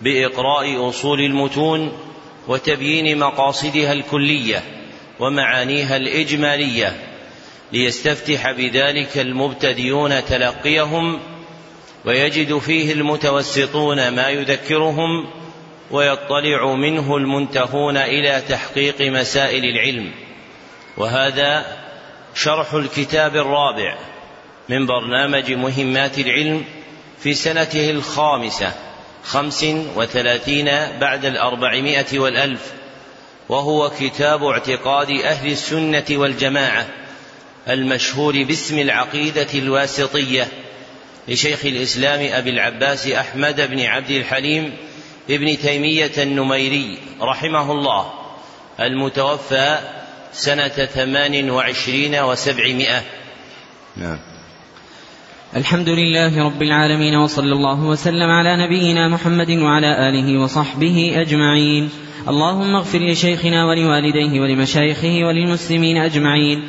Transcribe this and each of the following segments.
بإقراء أصول المتون وتبيين مقاصدها الكلية ومعانيها الإجمالية ليستفتح بذلك المبتدئون تلقيهم ويجد فيه المتوسطون ما يذكرهم ويطلع منه المنتهون إلى تحقيق مسائل العلم. وهذا شرح الكتاب الرابع من برنامج مهمات العلم في سنته الخامسة. خمس وثلاثين بعد الأربعمائة والألف وهو كتاب اعتقاد أهل السنة والجماعة المشهور باسم العقيدة الواسطية لشيخ الإسلام أبي العباس أحمد بن عبد الحليم ابن تيمية النميري رحمه الله المتوفى سنة ثمان وعشرين وسبعمائة. نعم. الحمد لله رب العالمين وصلى الله وسلم على نبينا محمد وعلى آله وصحبه أجمعين. اللهم اغفر لشيخنا ولوالديه ولمشايخه وللمسلمين أجمعين.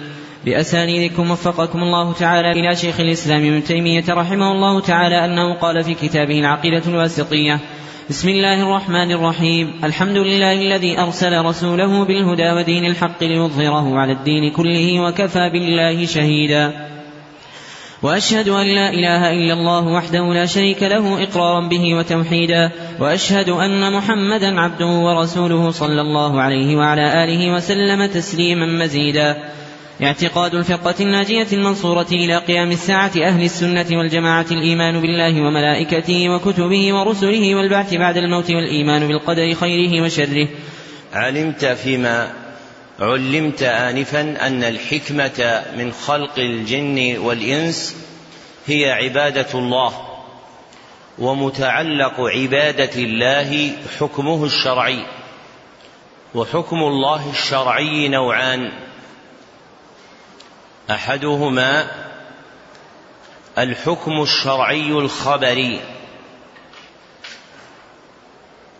بأسانيدكم وفقكم الله تعالى إلى شيخ الإسلام ابن تيمية رحمه الله تعالى أنه قال في كتابه العقيدة الواسطية بسم الله الرحمن الرحيم. الحمد لله الذي أرسل رسوله بالهدى ودين الحق ليظهره على الدين كله وكفى بالله شهيدا. وأشهد أن لا إله إلا الله وحده لا شريك له إقرارا به وتوحيدا وأشهد أن محمدا عبده ورسوله صلى الله عليه وعلى آله وسلم تسليما مزيدا. اعتقاد الفرقة الناجية المنصورة إلى قيام الساعة أهل السنة والجماعة الإيمان بالله وملائكته وكتبه ورسله والبعث بعد الموت والإيمان بالقدر خيره وشره. علمت فيما علمت آنفا أن الحكمة من خلق الجن والإنس هي عبادة الله ومتعلق عبادة الله حكمه الشرعي وحكم الله الشرعي نوعان. أحدهما الحكم الشرعي الخبري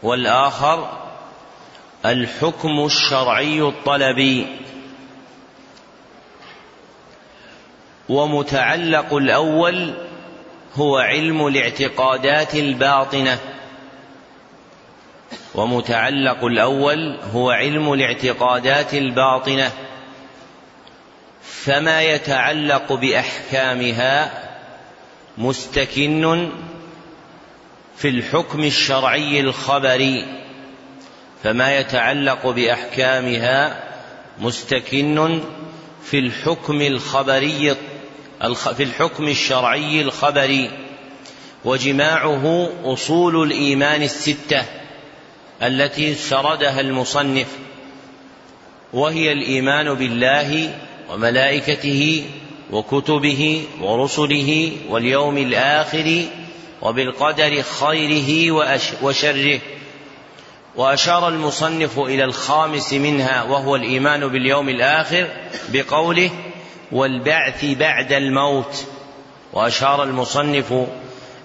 والآخر الحكم الشرعي الطلبي ومتعلق الأول هو علم الاعتقادات الباطنة ومتعلق الأول هو علم الاعتقادات الباطنة فما يتعلق بأحكامها مستكن في الحكم الشرعي الخبري. فما يتعلق بأحكامها مستكن في الحكم الخبري في الحكم الشرعي الخبري وجماعه أصول الإيمان الستة التي سردها المصنف وهي الإيمان بالله وملائكته وكتبه ورسله واليوم الآخر وبالقدر خيره وشره. وأشار المصنف إلى الخامس منها وهو الإيمان باليوم الآخر بقوله والبعث بعد الموت. وأشار المصنف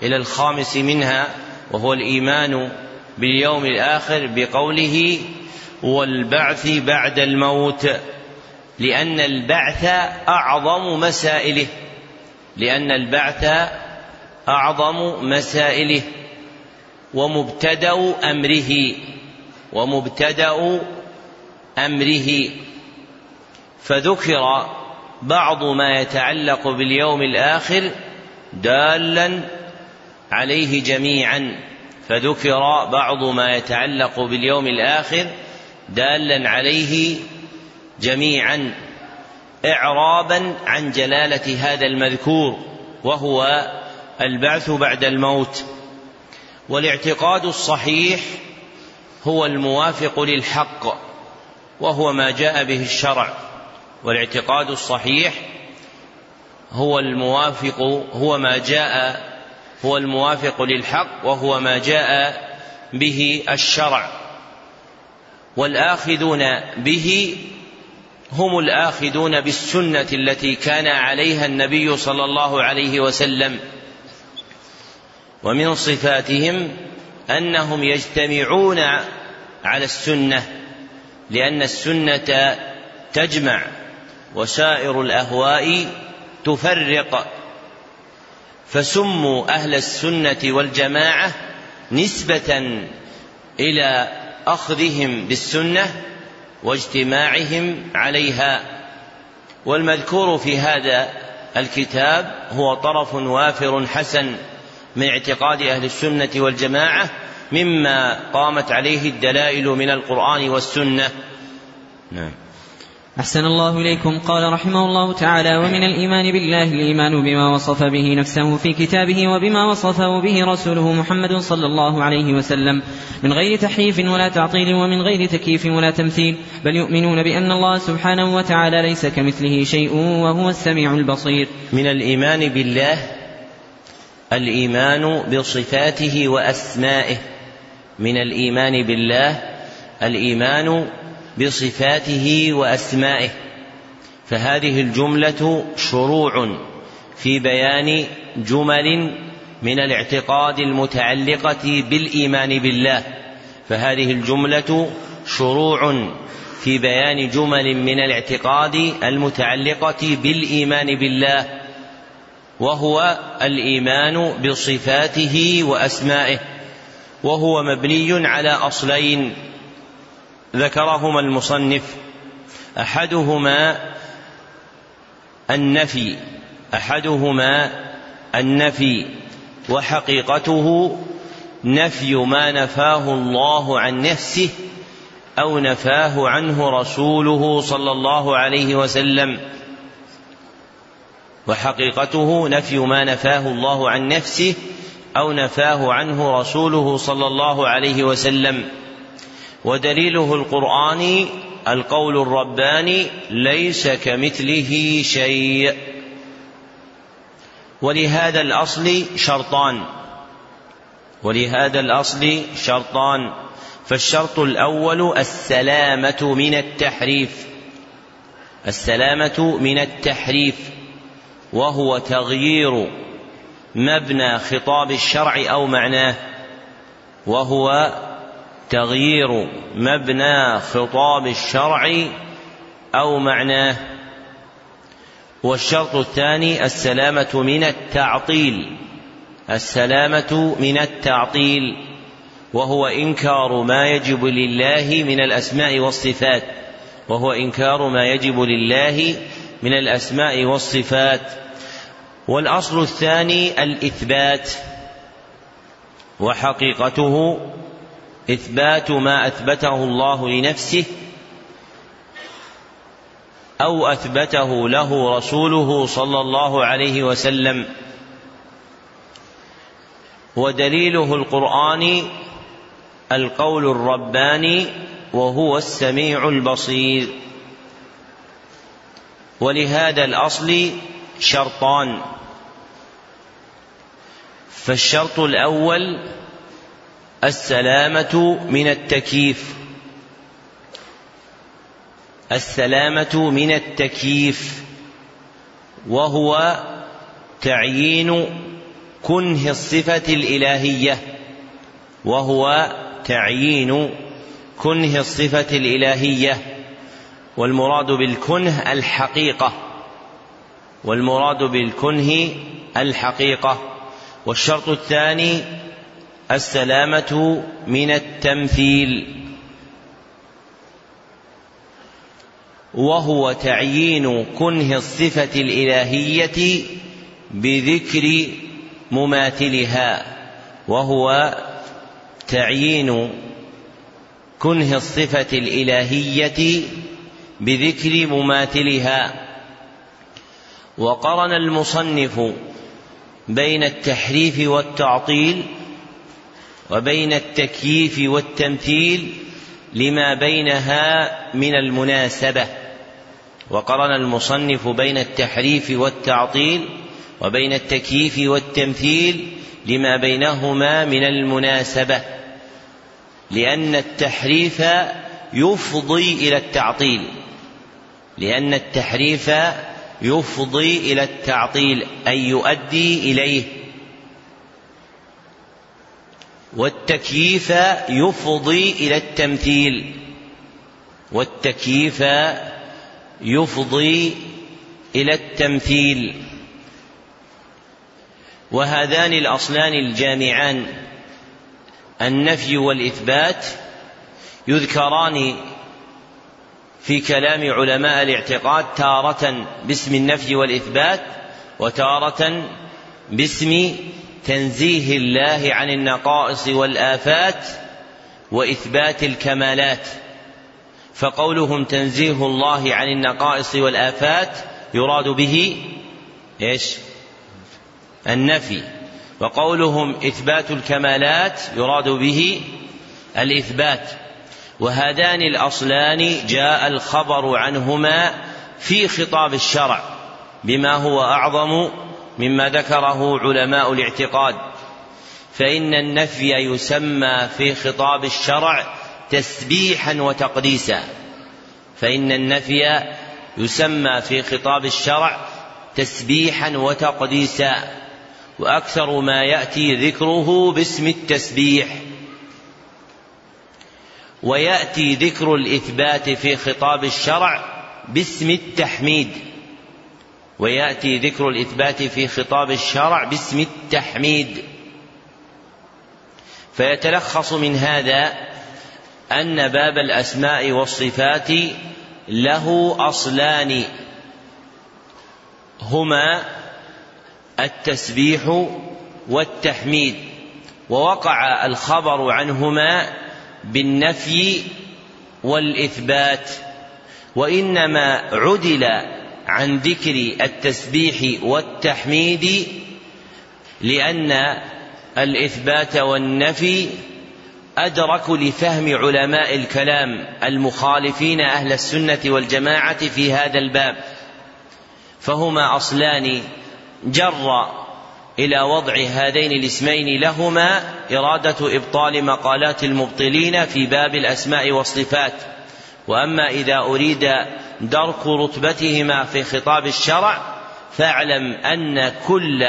إلى الخامس منها وهو الإيمان باليوم الآخر بقوله والبعث بعد الموت لأن البعث أعظم مسائله لأن البعث أعظم مسائله. ومبتدأ أمره ومبتدأ أمره. فذكر بعض ما يتعلق باليوم الآخر دالا عليه جميعا. فذكر بعض ما يتعلق باليوم الآخر دالا عليه جميعا. إعرابا عن جلالة هذا المذكور وهو البعث بعد الموت. والاعتقاد الصحيح هو الموافق للحق وهو ما جاء به الشرع. والاعتقاد الصحيح هو الموافق هو ما جاء هو الموافق للحق وهو ما جاء به الشرع. والآخذون به هم الآخذون بالسنة التي كان عليها النبي صلى الله عليه وسلم. ومن صفاتهم أنهم يجتمعون على السنة لأن السنة تجمع وسائر الأهواء تفرق. فسموا أهل السنة والجماعة نسبة إلى أخذهم بالسنة واجتماعهم عليها. والمذكور في هذا الكتاب هو طرف وافر حسن. من اعتقاد أهل السنة والجماعة مما قامت عليه الدلائل من القرآن والسنة. نعم. أحسن الله إليكم. قال رحمه الله تعالى ومن الإيمان بالله الإيمان بما وصف به نفسه في كتابه وبما وصفه به رسوله محمد صلى الله عليه وسلم. من غير تحريف ولا تعطيل ومن غير تكييف ولا تمثيل. بل يؤمنون بأن الله سبحانه وتعالى ليس كمثله شيء وهو السميع البصير. من الإيمان بالله الإيمان بصفاته وأسمائه. من الإيمان بالله الإيمان بصفاته وأسمائه. فهذه الجملة شروع في بيان جمل من الاعتقاد المتعلقة بالإيمان بالله. فهذه الجملة شروع في بيان جمل من الاعتقاد المتعلقة بالإيمان بالله. وهو الإيمان بصفاته وأسمائه وهو مبني على أصلين ذكرهما المصنف أحدهما النفي أحدهما النفي وحقيقته نفي ما نفاه الله عن نفسه أو نفاه عنه رسوله صلى الله عليه وسلم. وحقيقته نفي ما نفاه الله عن نفسه أو نفاه عنه رسوله صلى الله عليه وسلم. ودليله القرآني القول الرباني ليس كمثله شيء. ولهذا الأصل شرطان. ولهذا الأصل شرطان. فالشرط الأول السلامة من التحريف. السلامة من التحريف. وهو تغيير مبنى خطاب الشرع أو معناه وهو تغيير مبنى خطاب الشرع أو معناه. والشرط الثاني السلامة من التعطيل السلامة من التعطيل وهو إنكار ما يجب لله من الأسماء والصفات وهو إنكار ما يجب لله من الأسماء والصفات. والأصل الثاني الإثبات وحقيقته إثبات ما أثبته الله لنفسه أو أثبته له رسوله صلى الله عليه وسلم. ودليله القرآن القول الرباني وهو السميع البصير. ولهذا الأصل شرطان. فالشرط الأول السلامة من التكييف. السلامة من التكييف. وهو تعيين كنه الصفة الإلهية. وهو تعيين كنه الصفة الإلهية. والمراد بالكنه الحقيقة. والمراد بالكنه الحقيقة. والشرط الثاني السلامة من التمثيل. وهو تعيين كنه الصفة الإلهية بذكر مماثلها. وهو تعيين كنه الصفة الإلهية بذكر مماثلها. وقرن المصنف بين التحريف والتعطيل وبين التكييف والتمثيل لما بينها من المناسبة. وقرن المصنف بين التحريف والتعطيل وبين التكييف والتمثيل لما بينهما من المناسبة. لأن التحريف يفضي إلى التعطيل. لأن التحريف يفضي إلى التعطيل أي يؤدي إليه. والتكييف يفضي إلى التمثيل. والتكييف يفضي إلى التمثيل. وهذان الأصلان الجامعان النفي والإثبات يذكران في كلام علماء الاعتقاد تارة باسم النفي والإثبات وتارة باسم تنزيه الله عن النقائص والآفات وإثبات الكمالات فقولهم تنزيه الله عن النقائص والآفات يراد به إيش؟ النفي وقولهم إثبات الكمالات يراد به الإثبات وهذان الأصلان جاء الخبر عنهما في خطاب الشرع بما هو أعظم مما ذكره علماء الاعتقاد فإن النفي يسمى في خطاب الشرع تسبيحا وتقديسا فإن النفي يسمى في خطاب الشرع تسبيحا وتقديسا وأكثر ما يأتي ذكره باسم التسبيح. ويأتي ذكر الإثبات في خطاب الشرع باسم التحميد. ويأتي ذكر الإثبات في خطاب الشرع باسم التحميد. فيتلخص من هذا أن باب الأسماء والصفات له أصلان. هما التسبيح والتحميد. ووقع الخبر عنهما بالنفي والإثبات وإنما عدل عن ذكر التسبيح والتحميد لأن الإثبات والنفي أدرك لفهم علماء الكلام المخالفين أهل السنة والجماعة في هذا الباب فهما أصلان جر إلى وضع هذين الاسمين لهما إرادة إبطال مقالات المبطلين في باب الأسماء والصفات. وأما إذا أريد درك رتبتهما في خطاب الشرع فاعلم أن كل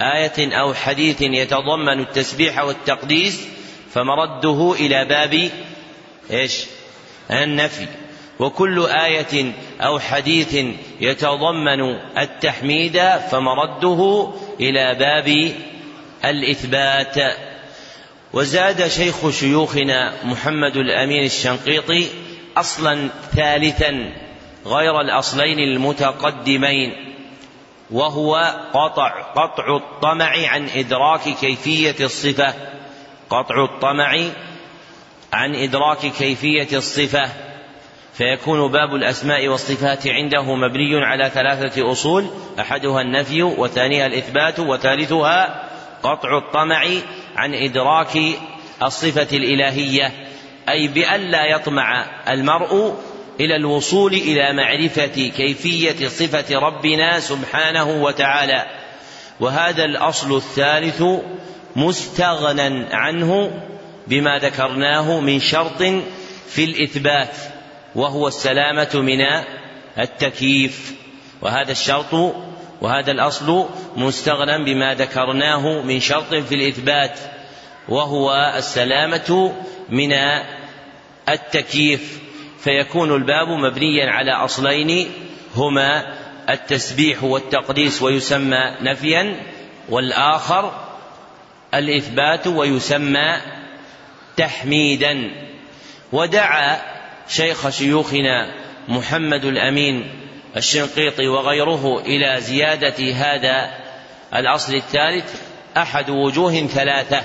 آية أو حديث يتضمن التسبيح والتقديس فمرده إلى باب إيش؟ النفي. وكل آية أو حديث يتضمن التحميد فمرده إلى باب الإثبات. وزاد شيخ شيوخنا محمد الأمين الشنقيطي أصلا ثالثا غير الأصلين المتقدمين وهو قطع قطع الطمع عن إدراك كيفية الصفة قطع الطمع عن إدراك كيفية الصفة. فيكون باب الأسماء والصفات عنده مبني على ثلاثة أصول أحدها النفي وثانيها الإثبات وثالثها قطع الطمع عن إدراك الصفة الإلهية. أي بأن لا يطمع المرء إلى الوصول إلى معرفة كيفية صفة ربنا سبحانه وتعالى. وهذا الأصل الثالث مستغنى عنه بما ذكرناه من شرط في الإثبات. وهو السلامة من التكييف. وهذا الشرط وهذا الأصل مستغنى بما ذكرناه من شرط في الإثبات وهو السلامة من التكييف. فيكون الباب مبنيا على أصلين هما التسبيح والتقديس ويسمى نفيا والآخر الإثبات ويسمى تحميدا. ودعا شيخ شيوخنا محمد الأمين الشنقيطي وغيره إلى زيادة هذا الأصل الثالث أحد وجوه ثلاثة.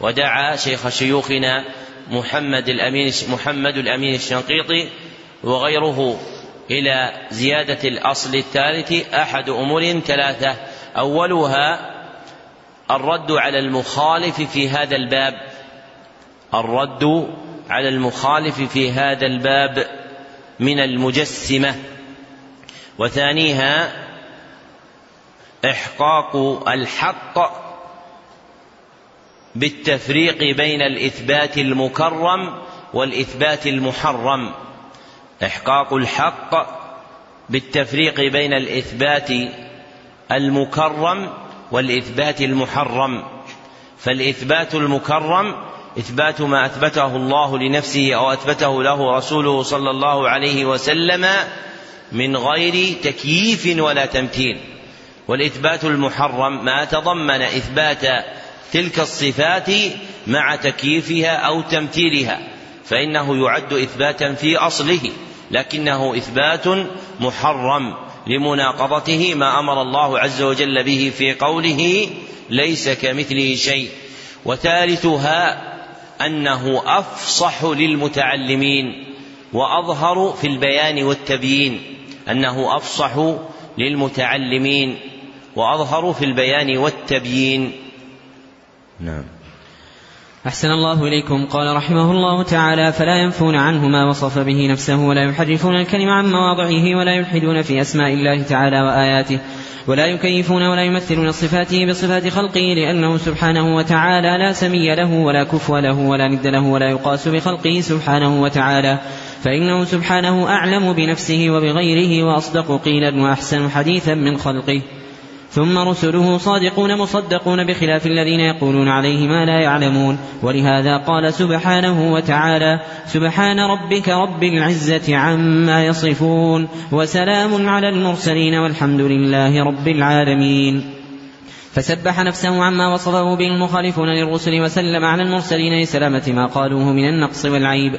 ودعا شيخ شيوخنا محمد الأمين محمد الأمين الشنقيطي وغيره إلى زيادة الأصل الثالث أحد أمور ثلاثة. أولها الرد على المخالف في هذا الباب. الرد على المخالف في هذا الباب من المجسمة. وثانيها إحقاق الحق بالتفريق بين الإثبات المكرم والإثبات المحرم. إحقاق الحق بالتفريق بين الإثبات المكرم والإثبات المحرم. فالإثبات المكرم إثبات ما أثبته الله لنفسه أو أثبته له رسوله صلى الله عليه وسلم من غير تكييف ولا تمثيل والإثبات المحرم ما تضمن إثبات تلك الصفات مع تكييفها أو تمثيلها فإنه يعد إثباتا في أصله لكنه إثبات محرم لمناقضته ما أمر الله عز وجل به في قوله ليس كمثله شيء. وثالثها أنه أفصح للمتعلمين وأظهر في البيان والتبيين. أنه أفصح للمتعلمين وأظهر في البيان والتبيين. نعم. أحسن الله إليكم. قال رحمه الله تعالى فلا ينفون عنه ما وصف به نفسه ولا يحرفون الكلم عن مواضعه ولا يلحدون في أسماء الله تعالى وآياته ولا يكيفون ولا يمثلون صفاته بصفات خلقه لأنه سبحانه وتعالى لا سمي له ولا كفو له ولا ند له ولا يقاس بخلقه سبحانه وتعالى فإنه سبحانه أعلم بنفسه وبغيره وأصدق قيلا وأحسن حديثا من خلقه. ثم رسله صادقون مصدقون بخلاف الذين يقولون عليه ما لا يعلمون. ولهذا قال سبحانه وتعالى سبحان ربك رب العزة عما يصفون وسلام على المرسلين والحمد لله رب العالمين. فسبح نفسه عما وصفه به المخالفون للرسل وسلم على المرسلين لسلامة ما قالوه من النقص والعيب.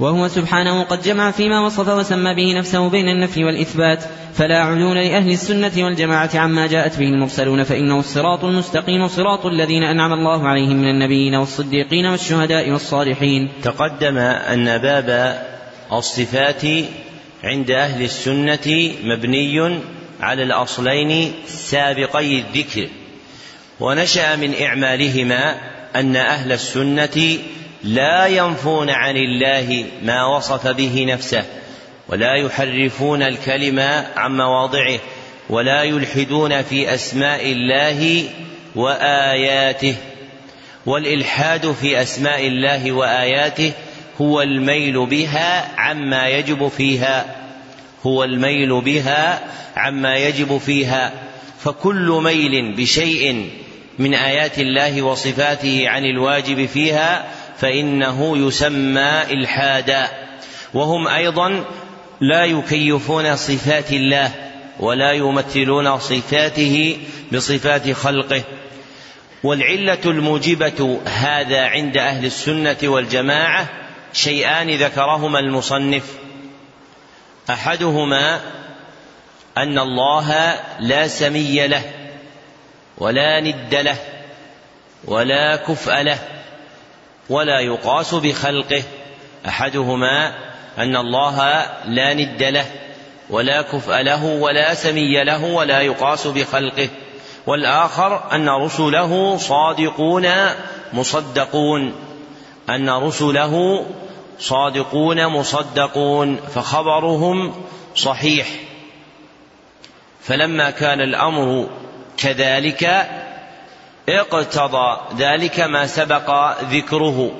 وهو سبحانه قد جمع فيما وصف وسمى به نفسه بين النفي والإثبات فلا عدول لأهل السنة والجماعة عما جاءت به المرسلون فإنه الصراط المستقيم صراط الذين أنعم الله عليهم من النبيين والصديقين والشهداء والصالحين. تقدم أن باب الصفات عند أهل السنة مبني على الأصلين سابقي الذكر. ونشأ من إعمالهما أن أهل السنة لا ينفون عن الله ما وصف به نفسه ولا يحرفون الكلم عن مواضعه ولا يلحدون في أسماء الله وآياته. والإلحاد في أسماء الله وآياته هو الميل بها عما يجب فيها هو الميل بها عما يجب فيها. فكل ميل بشيء من آيات الله وصفاته عن الواجب فيها فإنه يسمى إلحادا. وهم أيضا لا يكيفون صفات الله ولا يمثلون صفاته بصفات خلقه. والعلة الموجبة هذا عند أهل السنة والجماعة شيئان ذكرهما المصنف. أحدهما أن الله لا سمي له ولا ند له ولا كفء له ولا يقاس بخلقه. أحدهما أن الله لا ند له ولا كفء له ولا سمي له ولا يقاس بخلقه. والآخر أن رسله صادقون مصدقون. أن رسله صادقون مصدقون. فخبرهم صحيح. فلما كان الأمر كذلك اقتضى ذلك ما سبق ذكره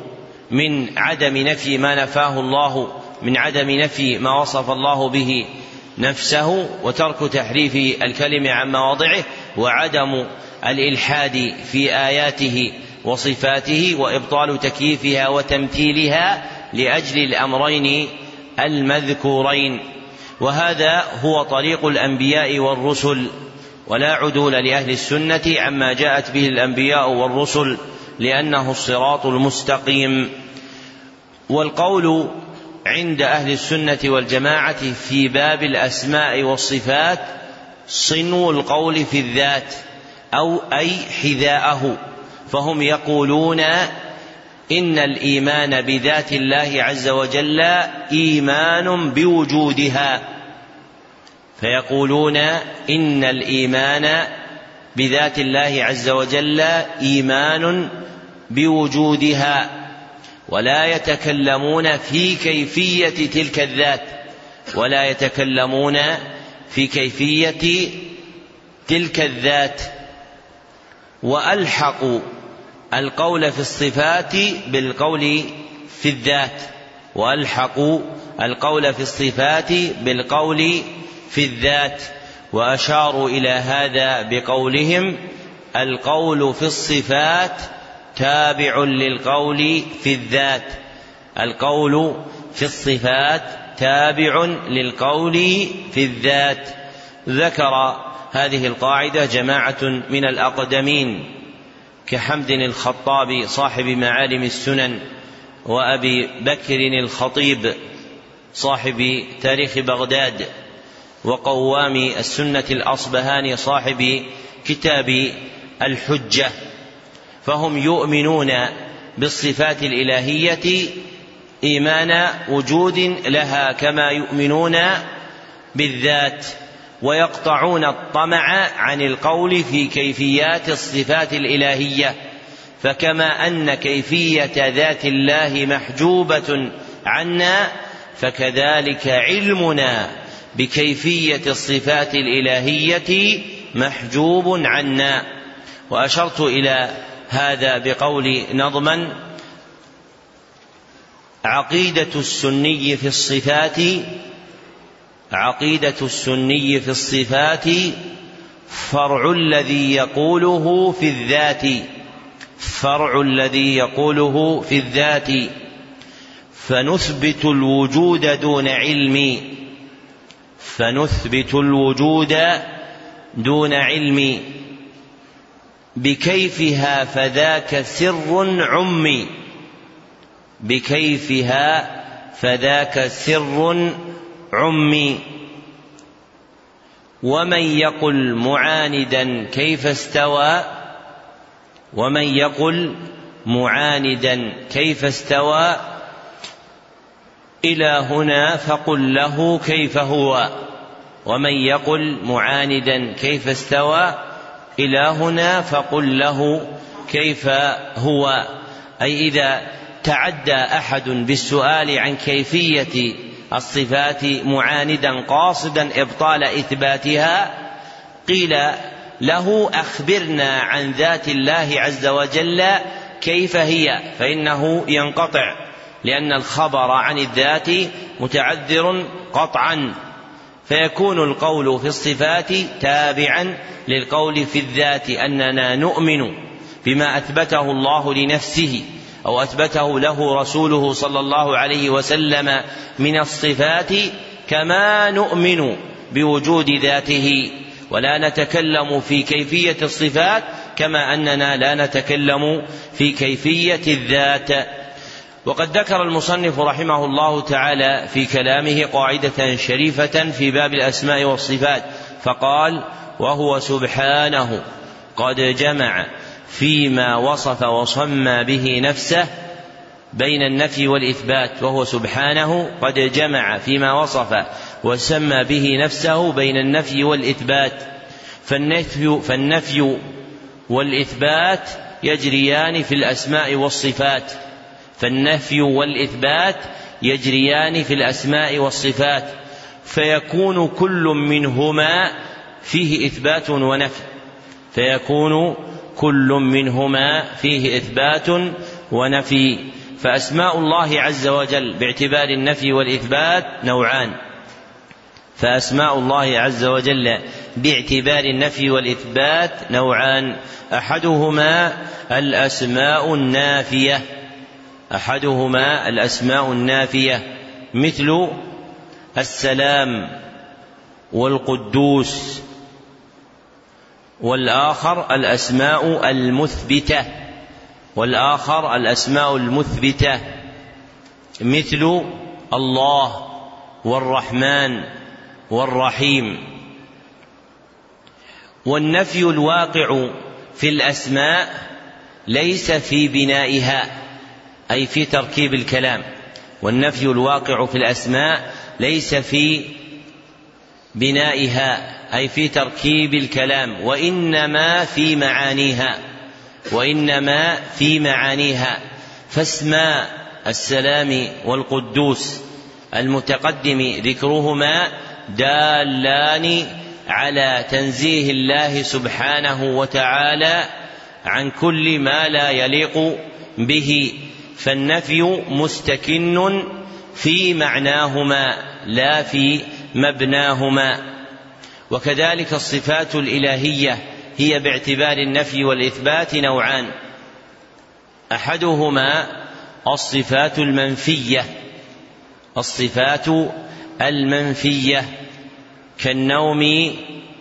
من عدم نفي ما نفاه الله من عدم نفي ما وصف الله به نفسه وترك تحريف الكلم عن مواضعه وعدم الإلحاد في آياته وصفاته وإبطال تكييفها وتمثيلها لأجل الأمرين المذكورين. وهذا هو طريق الأنبياء والرسل ولا عدول لأهل السنة عما جاءت به الأنبياء والرسل لأنه الصراط المستقيم. والقول عند أهل السنة والجماعة في باب الأسماء والصفات صنو القول في الذات أو أي حذاءه فهم يقولون إن الإيمان بذات الله عز وجل إيمان بوجودها. فيقولون إن الإيمان بذات الله عز وجل إيمان بوجودها ولا يتكلمون في كيفية تلك الذات ولا يتكلمون في كيفية تلك الذات وألحقوا القول في الصفات بالقول في الذات وألحقوا القول في الصفات بالقول في الذات وأشاروا إلى هذا بقولهم القول في الصفات تابع للقول في الذات القول في الصفات تابع للقول في الذات ذكر هذه القاعدة جماعة من الأقدمين كحمد الخطاب صاحب معالم السنن وأبي بكر الخطيب صاحب تاريخ بغداد وقوام السنة الأصبهاني صاحب كتاب الحجة فهم يؤمنون بالصفات الإلهية إيمان وجود لها كما يؤمنون بالذات ويقطعون الطمع عن القول في كيفيات الصفات الإلهية فكما أن كيفية ذات الله محجوبة عنا فكذلك علمنا بكيفية الصفات الإلهية محجوب عنا. وأشرت إلى هذا بقول نظما عقيدة السني في الصفات عقيدة السني في الصفات فرع الذي يقوله في الذات فرع الذي يقوله في الذات. فنثبت الوجود دون علم. فنثبت الوجود دون علم بكيفها فذاك سر عمي. بكيفها فذاك سر عمي. ومن يقل معاندا كيف استوى؟ ومن يقل معاندا كيف استوى؟ إلى هنا فقل له كيف هو؟ ومن يقل معاندا كيف استوى؟ إلى هنا فقل له كيف هو؟ أي إذا تعدى أحد بالسؤال عن كيفية الصفات معاندا قاصدا إبطال إثباتها قيل له أخبرنا عن ذات الله عز وجل كيف هي فإنه ينقطع. لأن الخبر عن الذات متعذر قطعا. فيكون القول في الصفات تابعا للقول في الذات أننا نؤمن بما أثبته الله لنفسه أو أثبته له رسوله صلى الله عليه وسلم من الصفات كما نؤمن بوجود ذاته. ولا نتكلم في كيفية الصفات كما أننا لا نتكلم في كيفية الذات. وقد ذكر المصنف رحمه الله تعالى في كلامه قاعدة شريفة في باب الأسماء والصفات فقال وهو سبحانه قد جمع فيما وصف وصمى به نفسه بين النفي والإثبات وهو سبحانه قد جمع فيما وصف وسمى به نفسه بين النفي والإثبات فالنفي فالنفي والإثبات يجريان في الأسماء والصفات فالنفي والإثبات يجريان في الأسماء والصفات فيكون كل منهما فيه إثبات ونفي فيكون كل منهما فيه إثبات ونفي. فأسماء الله عز وجل باعتبار النفي والإثبات نوعان. فأسماء الله عز وجل باعتبار النفي والإثبات نوعان. أحدهما الأسماء النافية. أحدهما الأسماء النافية مثل السلام والقدوس والآخر الأسماء المثبتة والآخر الأسماء المثبتة مثل الله والرحمن والرحيم. والنفي الواقع في الأسماء ليس في بنائها. أي في تركيب الكلام والنفي الواقع في الأسماء ليس في بنائها أي في تركيب الكلام وإنما في معانيها وإنما في معانيها. فاسماء السلام والقدوس المتقدم ذكرهما دالان على تنزيه الله سبحانه وتعالى عن كل ما لا يليق به. فالنفي مستكن في معناهما لا في مبناهما. وكذلك الصفات الإلهية هي باعتبار النفي والإثبات نوعان. أحدهما الصفات المنفية الصفات المنفية كالنوم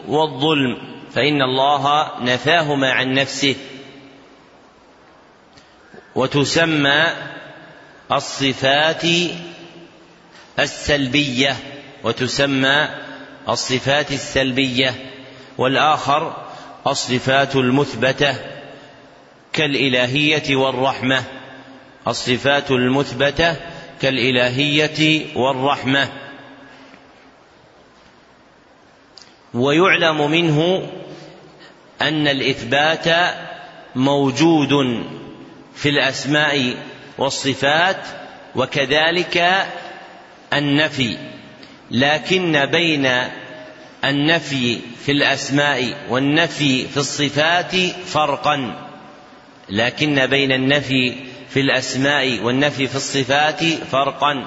والظلم فإن الله نفاهما عن نفسه. وتسمى الصفات السلبية وتسمى الصفات السلبية. والآخر الصفات المثبتة كالإلهية والرحمة. الصفات المثبتة كالإلهية والرحمة. ويعلم منه أن الإثبات موجود. في الأسماء والصفات وكذلك النفي لكن بين النفي في الأسماء والنفي في الصفات فرقا لكن بين النفي في الأسماء والنفي في الصفات فرقا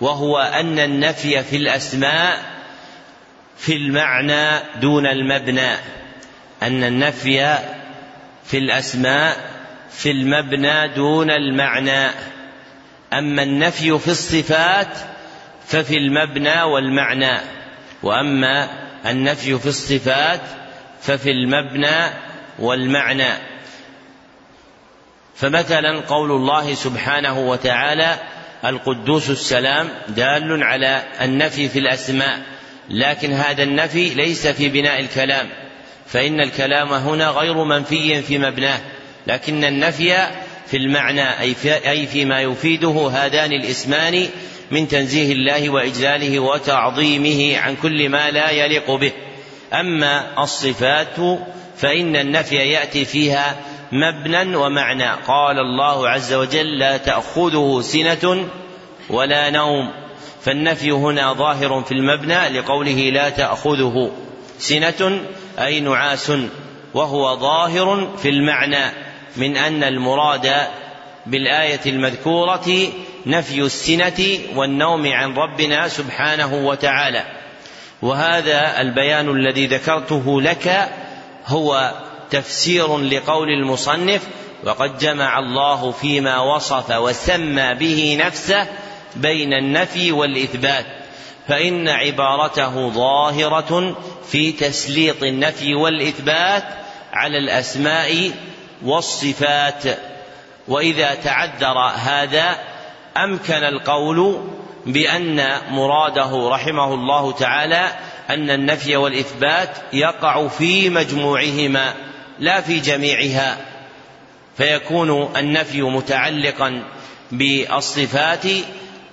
وهو أن النفي في الأسماء في المعنى دون المبنى أن النفي في الأسماء في المبنى دون المعنى. أما النفي في الصفات ففي المبنى والمعنى. وأما النفي في الصفات ففي المبنى والمعنى. فمثلا قول الله سبحانه وتعالى القدوس السلام دال على النفي في الأسماء. لكن هذا النفي ليس في بناء الكلام. فإن الكلام هنا غير منفي في مبناه. لكن النفي في المعنى أي فيما يفيده هذان الاسمان من تنزيه الله وإجلاله وتعظيمه عن كل ما لا يليق به. أما الصفات فإن النفي يأتي فيها مبنى ومعنى. قال الله عز وجل لا تأخذه سنة ولا نوم. فالنفي هنا ظاهر في المبنى لقوله لا تأخذه سنة أي نعاس. وهو ظاهر في المعنى. من أن المراد بالآية المذكورة نفي السنة والنوم عن ربنا سبحانه وتعالى. وهذا البيان الذي ذكرته لك هو تفسير لقول المصنف وقد جمع الله فيما وصف وسمى به نفسه بين النفي والإثبات فإن عبارته ظاهرة في تسليط النفي والإثبات على الأسماء والصفات وإذا تعذر هذا أمكن القول بأن مراده رحمه الله تعالى أن النفي والإثبات يقع في مجموعهما لا في جميعها. فيكون النفي متعلقا بالصفات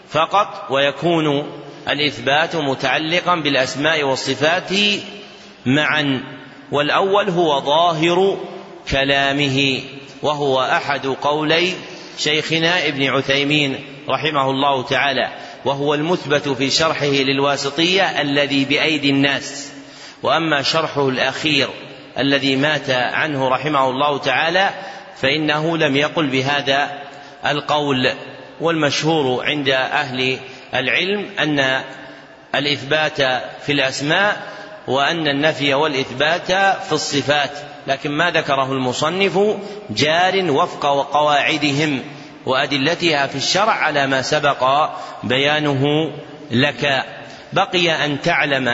فقط ويكون الإثبات متعلقا بالأسماء والصفات معا. والأول هو ظاهر كلامه وهو أحد قولي شيخنا ابن عثيمين رحمه الله تعالى وهو المثبت في شرحه للواسطية الذي بأيدي الناس. وأما شرحه الأخير الذي مات عنه رحمه الله تعالى فإنه لم يقل بهذا القول. والمشهور عند أهل العلم أن الإثبات في الأسماء وأن النفي والإثبات في الصفات. لكن ما ذكره المصنف جار وفق قواعدهم وأدلتها في الشرع على ما سبق بيانه لك. بقي أن تعلم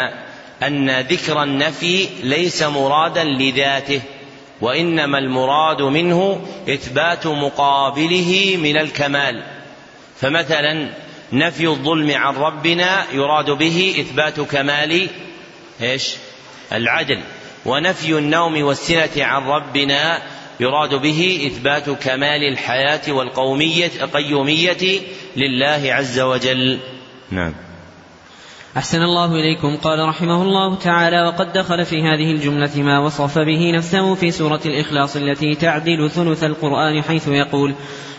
أن ذكر النفي ليس مرادا لذاته وإنما المراد منه إثبات مقابله من الكمال. فمثلا نفي الظلم عن ربنا يراد به إثبات كمال إيش؟ العدل. ونفي النوم والسنة عن ربنا يراد به إثبات كمال الحياة والقومية قيومية لله عز وجل. نعم. أحسن الله إليكم. قال رحمه الله تعالى وقد دخل في هذه الجملة ما وصف به نفسه في سورة الإخلاص التي تعدل ثلث القرآن حيث يقول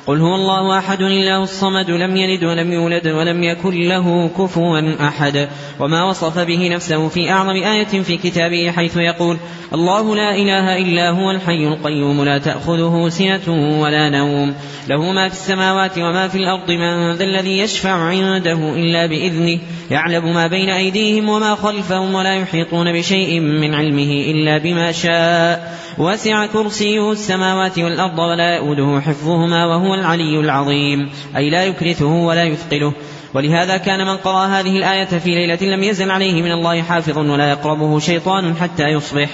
قل هو الله أحد الله الصمد لم يلد ولم يولد ولم يكن له كفوا أحد. وما وصف به نفسه في أعظم آية في كتابه حيث يقول الله لا إله إلا هو الحي القيوم لا تأخذه سنة ولا نوم. له ما في السماوات وما في الأرض من ذا الذي يشفع عنده إلا بإذنه. يعلم ما بين أيديهم وما خلفهم ولا يحيطون بشيء من علمه إلا بما شاء. وسع كرسيه السماوات والأرض ولا يؤوده حفظهما وهو العلي العظيم. أي لا يكرثه ولا يثقله. ولهذا كان من قرأ هذه الآية في ليلة لم يزل عليه من الله حافظ ولا يقربه شيطان حتى يصبح.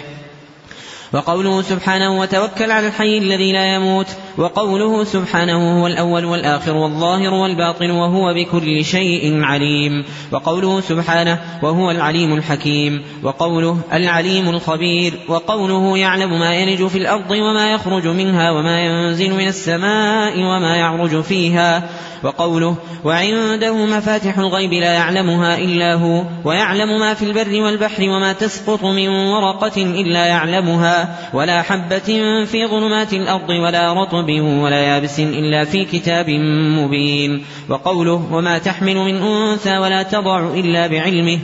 وقوله سبحانه وتوكل على الحي الذي لا يموت وقوله سبحانه هو الأول والآخر والظاهر والباطن وهو بكل شيء عليم وقوله سبحانه وهو العليم الحكيم وقوله العليم الخبير وقوله يعلم ما يلج في الأرض وما يخرج منها وما ينزل من السماء وما يعرج فيها وقوله وعنده مفاتح الغيب لا يعلمها إلا هو ويعلم ما في البر والبحر وما تسقط من ورقة إلا يعلمها ولا حبة في ظلمات الأرض ولا رطب ولا يابس إلا في كتاب مبين. وقوله وما تحمل من أنثى ولا تضع إلا بعلمه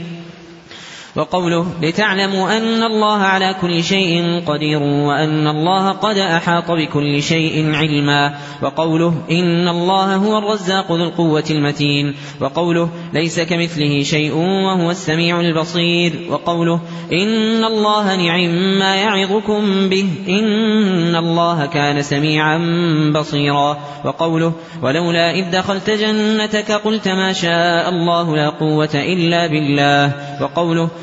وقوله لتعلموا أن الله على كل شيء قدير وأن الله قد أحاط بكل شيء علما وقوله إن الله هو الرزاق ذو القوة المتين وقوله ليس كمثله شيء وهو السميع البصير وقوله إن الله نعم ما يعظكم به إن الله كان سميعا بصيرا وقوله ولولا إذ دخلت جنتك قلت ما شاء الله لا قوة إلا بالله وقوله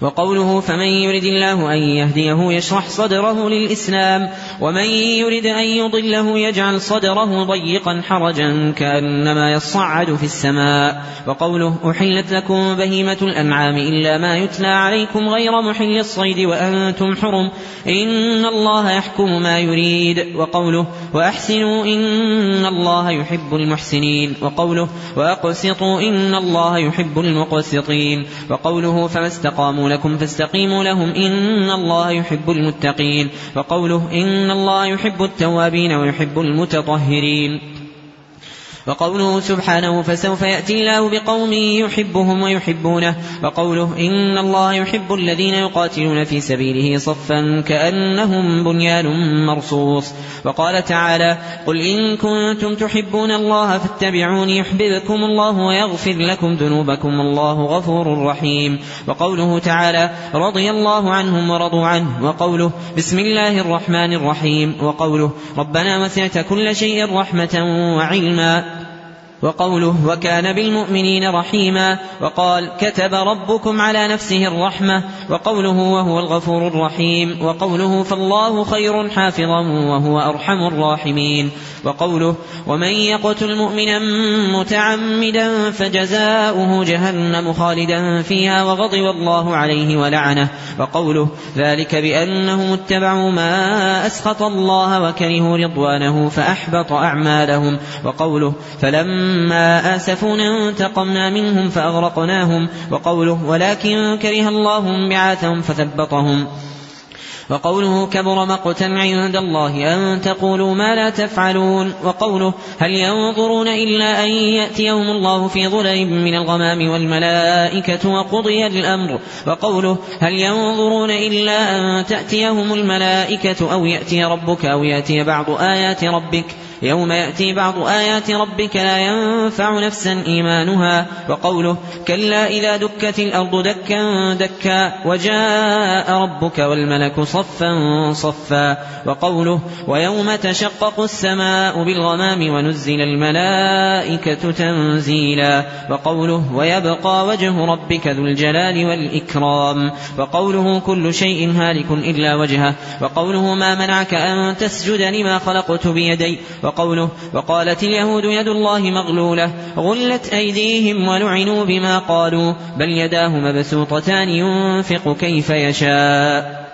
وقوله فمن يرد الله أن يهديه يشرح صدره للإسلام ومن يرد أن يضله يجعل صدره ضيقا حرجا كأنما يصعد في السماء. وقوله أحلت لكم بهيمة الأنعام إلا ما يتلى عليكم غير محل الصيد وأنتم حرم إن الله يحكم ما يريد. وقوله وأحسنوا إن الله يحب المحسنين. وقوله وأقسطوا إن الله يحب المقسطين. وقوله فما استقاموا لكم فاستقيموا لهم إن الله يحب المتقين وقوله إن الله يحب التوابين ويحب المتطهرين وقوله سبحانه فسوف يأتي الله بقوم يحبهم ويحبونه وقوله إن الله يحب الذين يقاتلون في سبيله صفا كأنهم بنيان مرصوص وقال تعالى قل إن كنتم تحبون الله فاتبعوني يحببكم الله ويغفر لكم ذنوبكم الله غفور رحيم وقوله تعالى رضي الله عنهم ورضوا عنه وقوله بسم الله الرحمن الرحيم وقوله ربنا وسعت كل شيء رحمة وعلما وقوله وكان بالمؤمنين رحيما وقال كتب ربكم على نفسه الرحمة وقوله وهو الغفور الرحيم وقوله فالله خير حافظا وهو أرحم الراحمين وقوله ومن يقتل مؤمنا متعمدا فجزاؤه جهنم خالدا فيها وغضب الله عليه ولعنه وقوله ذلك بأنهم اتبعوا ما أسخط الله وكرهوا رضوانه فأحبط أعمالهم وقوله فلما آسفونا انتقمنا منهم فأغرقناهم وقوله ولكن كره الله بعاثهم فثبطهم وقوله كبر مقتا عند الله أن تقولوا ما لا تفعلون وقوله هل ينظرون إلا أن يأتيهم الله في ظلل من الغمام والملائكة وقضي الأمر وقوله هل ينظرون إلا أن تأتيهم الملائكة أو يأتي ربك أو يأتي بعض آيات ربك يوم يأتي بعض آيات ربك لا ينفع نفسا إيمانها وقوله كلا إذا دكت الأرض دكا دكا وجاء ربك والملك صفا صفا وقوله ويوم تشقق السماء بالغمام ونزل الملائكة تنزيلا وقوله ويبقى وجه ربك ذو الجلال والإكرام وقوله كل شيء هالك إلا وجهه وقوله ما منعك أن تسجد لما خلقت بيدي وقوله وقالت اليهود يد الله مغلولة غلت أيديهم ولعنوا بما قالوا بل يداه مبسوطتان ينفق كيف يشاء.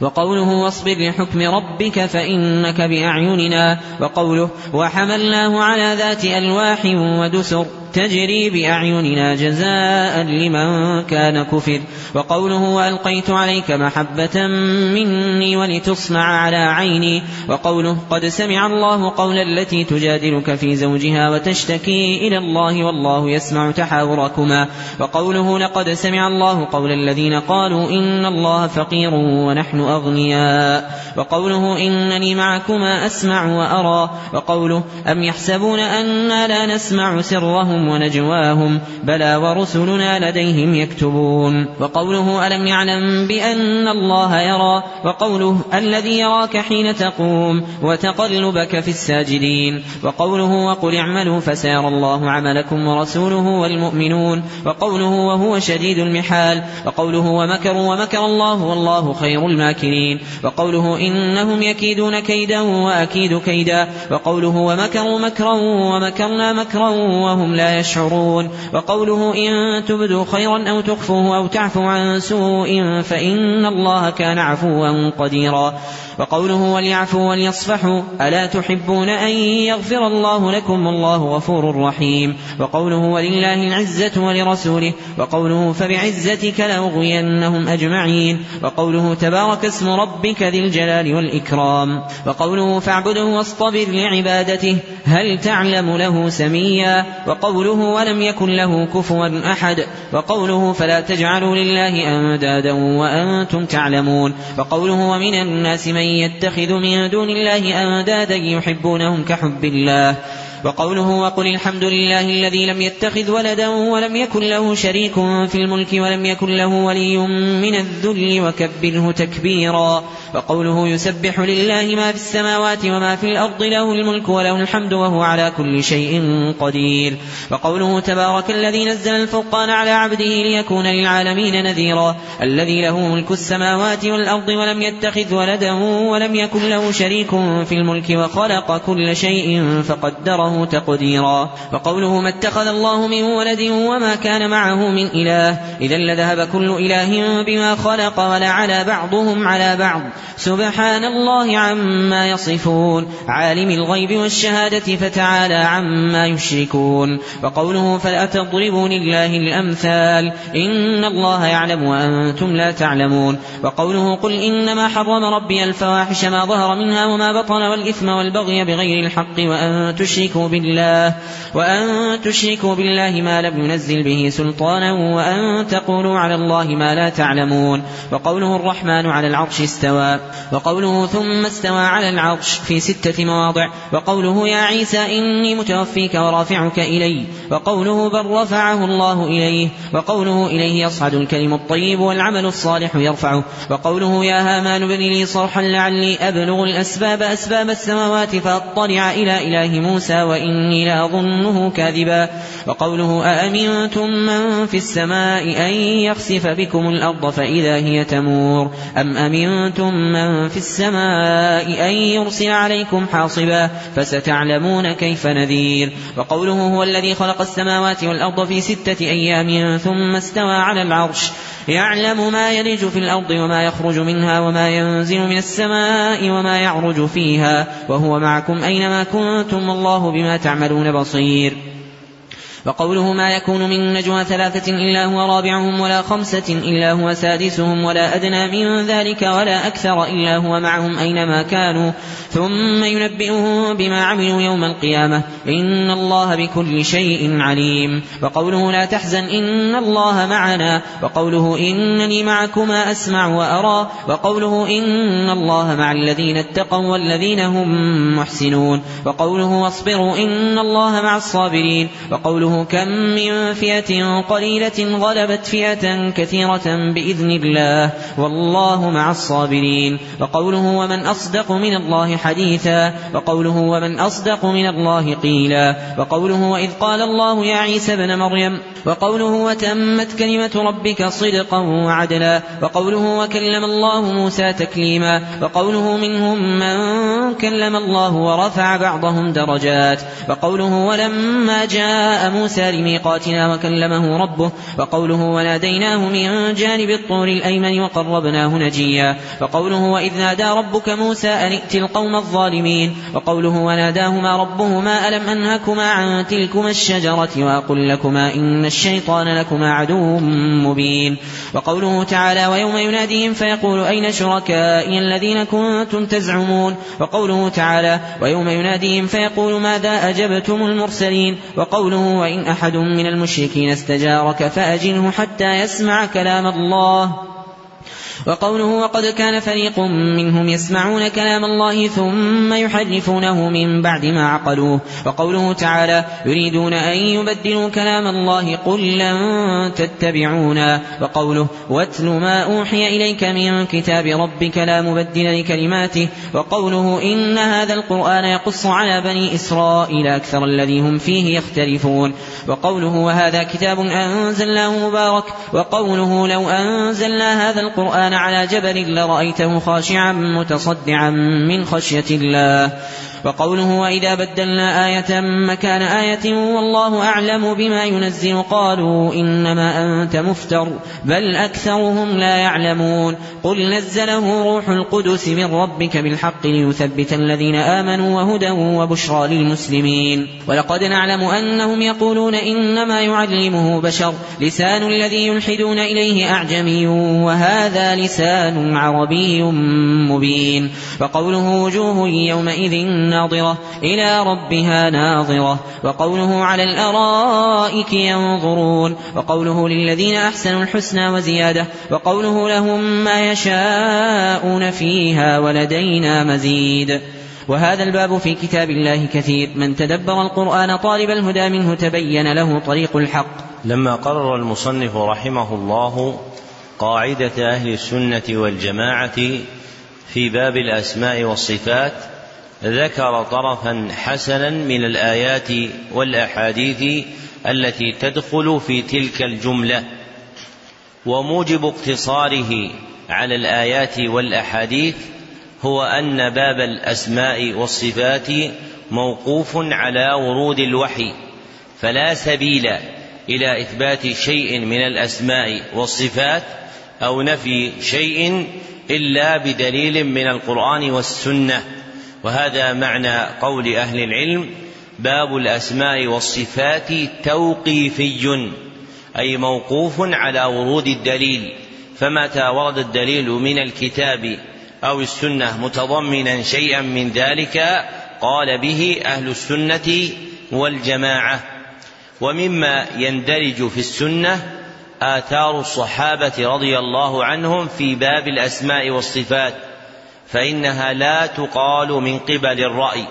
وقوله واصبر لحكم ربك فإنك بأعيننا وقوله وحملناه على ذات ألواح ودسر. تجري بأعيننا جزاء لمن كان كفر. وقوله وألقيت عليك محبة مني ولتصنع على عيني. وقوله قد سمع الله قول التي تجادلك في زوجها وتشتكي إلى الله والله يسمع تحاوركما. وقوله لقد سمع الله قول الذين قالوا إن الله فقير ونحن أغنياء. وقوله إنني معكما أسمع وأرى. وقوله أم يحسبون أنا لا نسمع سرهم ونجواهم. بلى ورسلنا لديهم يكتبون. وقوله ألم يعلم بأن الله يرى؟ وقوله الذي يراك حين تقوم وتقلبك في الساجدين. وقوله وقل اعملوا فسيرى الله عملكم ورسوله والمؤمنون. وقوله وهو شديد المحال. وقوله ومكروا ومكر الله والله خير الماكرين. وقوله إنهم يكيدون كيدا وأكيد كيدا. وقوله ومكروا مكرا ومكرنا مكرا وهم لا يشعرون. وقوله إن تبدوا خيرا أو تخفوه أو تعفوا عن سوء فإن الله كان عفوا قديرا. وقوله وليعفوا وليصفحوا ألا تحبون أن يغفر الله لكم والله غفور رحيم. وقوله ولله العزة ولرسوله وقوله فبعزتك لأغوينهم أجمعين. وقوله تبارك اسم ربك ذي الجلال والإكرام. وقوله فاعبده واصطبر لعبادته هل تعلم له سميا. وقوله ولم يكن له كفوا أحد وقوله فلا تجعلوا لله أندادا وأنتم تعلمون وقوله ومن الناس من يتخذ من دون الله أندادا يحبونهم كحب الله وقوله وقل الحمد لله الذي لم يتخذ ولدا ولم يكن له شريك في الملك ولم يكن له ولي من الذل وكبره تكبيرا. وقوله يسبح لله ما في السماوات وما في الأرض له الملك وله الحمد وهو على كل شيء قدير. وقوله تبارك الذي نزل الفرقان على عبده ليكون للعالمين نذيرا. الذي له ملك السماوات والأرض ولم يتخذ ولدا ولم يكن له شريك في الملك وخلق كل شيء فقدره تقديرا. وقوله ما اتخذ الله من ولد وما كان معه من إله. إذا لذهب كل إله بما خلق ولعلى بعضهم على بعض. سبحان الله عما يصفون. عالم الغيب والشهادة فتعالى عما يشركون. وقوله فلا تضربوا لله الأمثال. إن الله يعلم وأنتم لا تعلمون. وقوله قل إنما حرم ربي الفواحش ما ظهر منها وما بطن والإثم والبغي بغير الحق وأن تشركوا بالله وأن تشركوا بالله ما لم ينزل به سلطانا وأن تقولوا على الله ما لا تعلمون. وقوله الرحمن على العرش استوى. وقوله ثم استوى على العرش في ستة مواضع. وقوله يا عيسى إني متوفيك ورافعك إلي. وقوله بل رفعه الله إليه. وقوله إليه يصعد الكلم الطيب والعمل الصالح يرفعه. وقوله يا هامان ابن لي صرحا لعلي أبلغ الأسباب أسباب السماوات فأطلع إلى إله موسى وإني لأظنه كاذبا. وقوله أأمنتم من في السماء أن يخسف بكم الأرض فإذا هي تمور؟ أم أمنتم من في السماء أن يرسل عليكم حاصبا فستعلمون كيف نذير وقوله هو الذي خلق السماوات والأرض في ستة أيام ثم استوى على العرش يعلم ما يلج في الأرض وما يخرج منها وما ينزل من السماء وما يعرج فيها وهو معكم أينما كنتم والله بما تعملون بصير وقوله ما يكون من نجوى ثلاثة إلا هو رابعهم ولا خمسة إلا هو سادسهم ولا أدنى من ذلك ولا أكثر إلا هو معهم أينما كانوا. ثم ينبئهم بما عملوا يوم القيامة. إن الله بكل شيء عليم. وقوله لا تحزن إن الله معنا. وقوله إنني معكما أسمع وأرى. وقوله إن الله مع الذين اتقوا والذين هم محسنون. وقوله واصبروا إن الله مع الصابرين. وقوله كم من فئة قليلة غلبت فئة كثيرة بإذن الله. والله مع الصابرين. وقوله ومن أصدق من الله حديثا. وقوله ومن أصدق من الله قيلا. وقوله وإذ قال الله يا عيسى ابن مريم. وقوله وتمت كلمة ربك صدقا وعدلا. وقوله وكلم الله موسى تكليما. وقوله منهم من كلم الله ورفع بعضهم درجات. وقوله ولما جاء موسى لميقاتنا وكلمه ربه وقوله وناديناه من جانب الطور الأيمن وقربناه نجيا وقوله وإذ نادى ربك موسى أن ائت القوم الظالمين وقوله وناداهما ربهما ألم أنهكما عن تلكما الشجرة وأقل لكما إن الشيطان لكما عدو مبين وقوله تعالى ويوم يناديهم فيقول أين شركائي الذين كنتم تزعمون وقوله تعالى ويوم يناديهم فيقول ماذا أجبتم المرسلين وقوله وإن أحد من المشركين استجارك فأجنه حتى يسمع كلام الله. وقوله وقد كان فريق منهم يسمعون كلام الله ثم يحرفونه من بعد ما عقلوه. وقوله تعالى يريدون أن يبدلوا كلام الله قل لن تتبعونا. وقوله واتل ما أوحي إليك من كتاب ربك لا مبدل لكلماته. وقوله إن هذا القرآن يقص على بني إسرائيل أكثر الذي هم فيه يختلفون. وقوله وهذا كتاب أنزلناه مبارك. وقوله لو أنزلنا هذا القرآن على جبل لرأيته خاشعا متصدعا من خشية الله. وقوله وإذا بدلنا آية مكان آية والله أعلم بما ينزل قالوا إنما أنت مفتر بل أكثرهم لا يعلمون قل نزله روح القدس من ربك بالحق ليثبت الذين آمنوا وهدى وبشرى للمسلمين ولقد نعلم أنهم يقولون إنما يعلمه بشر لسان الذي يلحدون إليه أعجمي وهذا لسان عربي مبين وقوله وجوه يومئذ ناظرة إلى ربها ناظرة. وقوله على الأرائك ينظرون وقوله للذين أحسنوا الحسنى وزيادة وقوله لهم ما يشاءون فيها ولدينا مزيد. وهذا الباب في كتاب الله كثير. من تدبر القرآن طالب الهدى منه تبين له طريق الحق. لما قرر المصنف رحمه الله قاعدة أهل السنة والجماعة في باب الأسماء والصفات ذكر طرفا حسنا من الآيات والأحاديث التي تدخل في تلك الجملة وموجب اقتصاره على الآيات والأحاديث هو أن باب الأسماء والصفات موقوف على ورود الوحي فلا سبيل إلى إثبات شيء من الأسماء والصفات أو نفي شيء إلا بدليل من القرآن والسنة. وهذا معنى قول أهل العلم باب الأسماء والصفات توقيفي أي موقوف على ورود الدليل فمتى ورد الدليل من الكتاب أو السنة متضمنا شيئا من ذلك قال به أهل السنة والجماعة. ومما يندرج في السنة آثار الصحابة رضي الله عنهم في باب الأسماء والصفات. فإنها لا تقال من قبل الرأي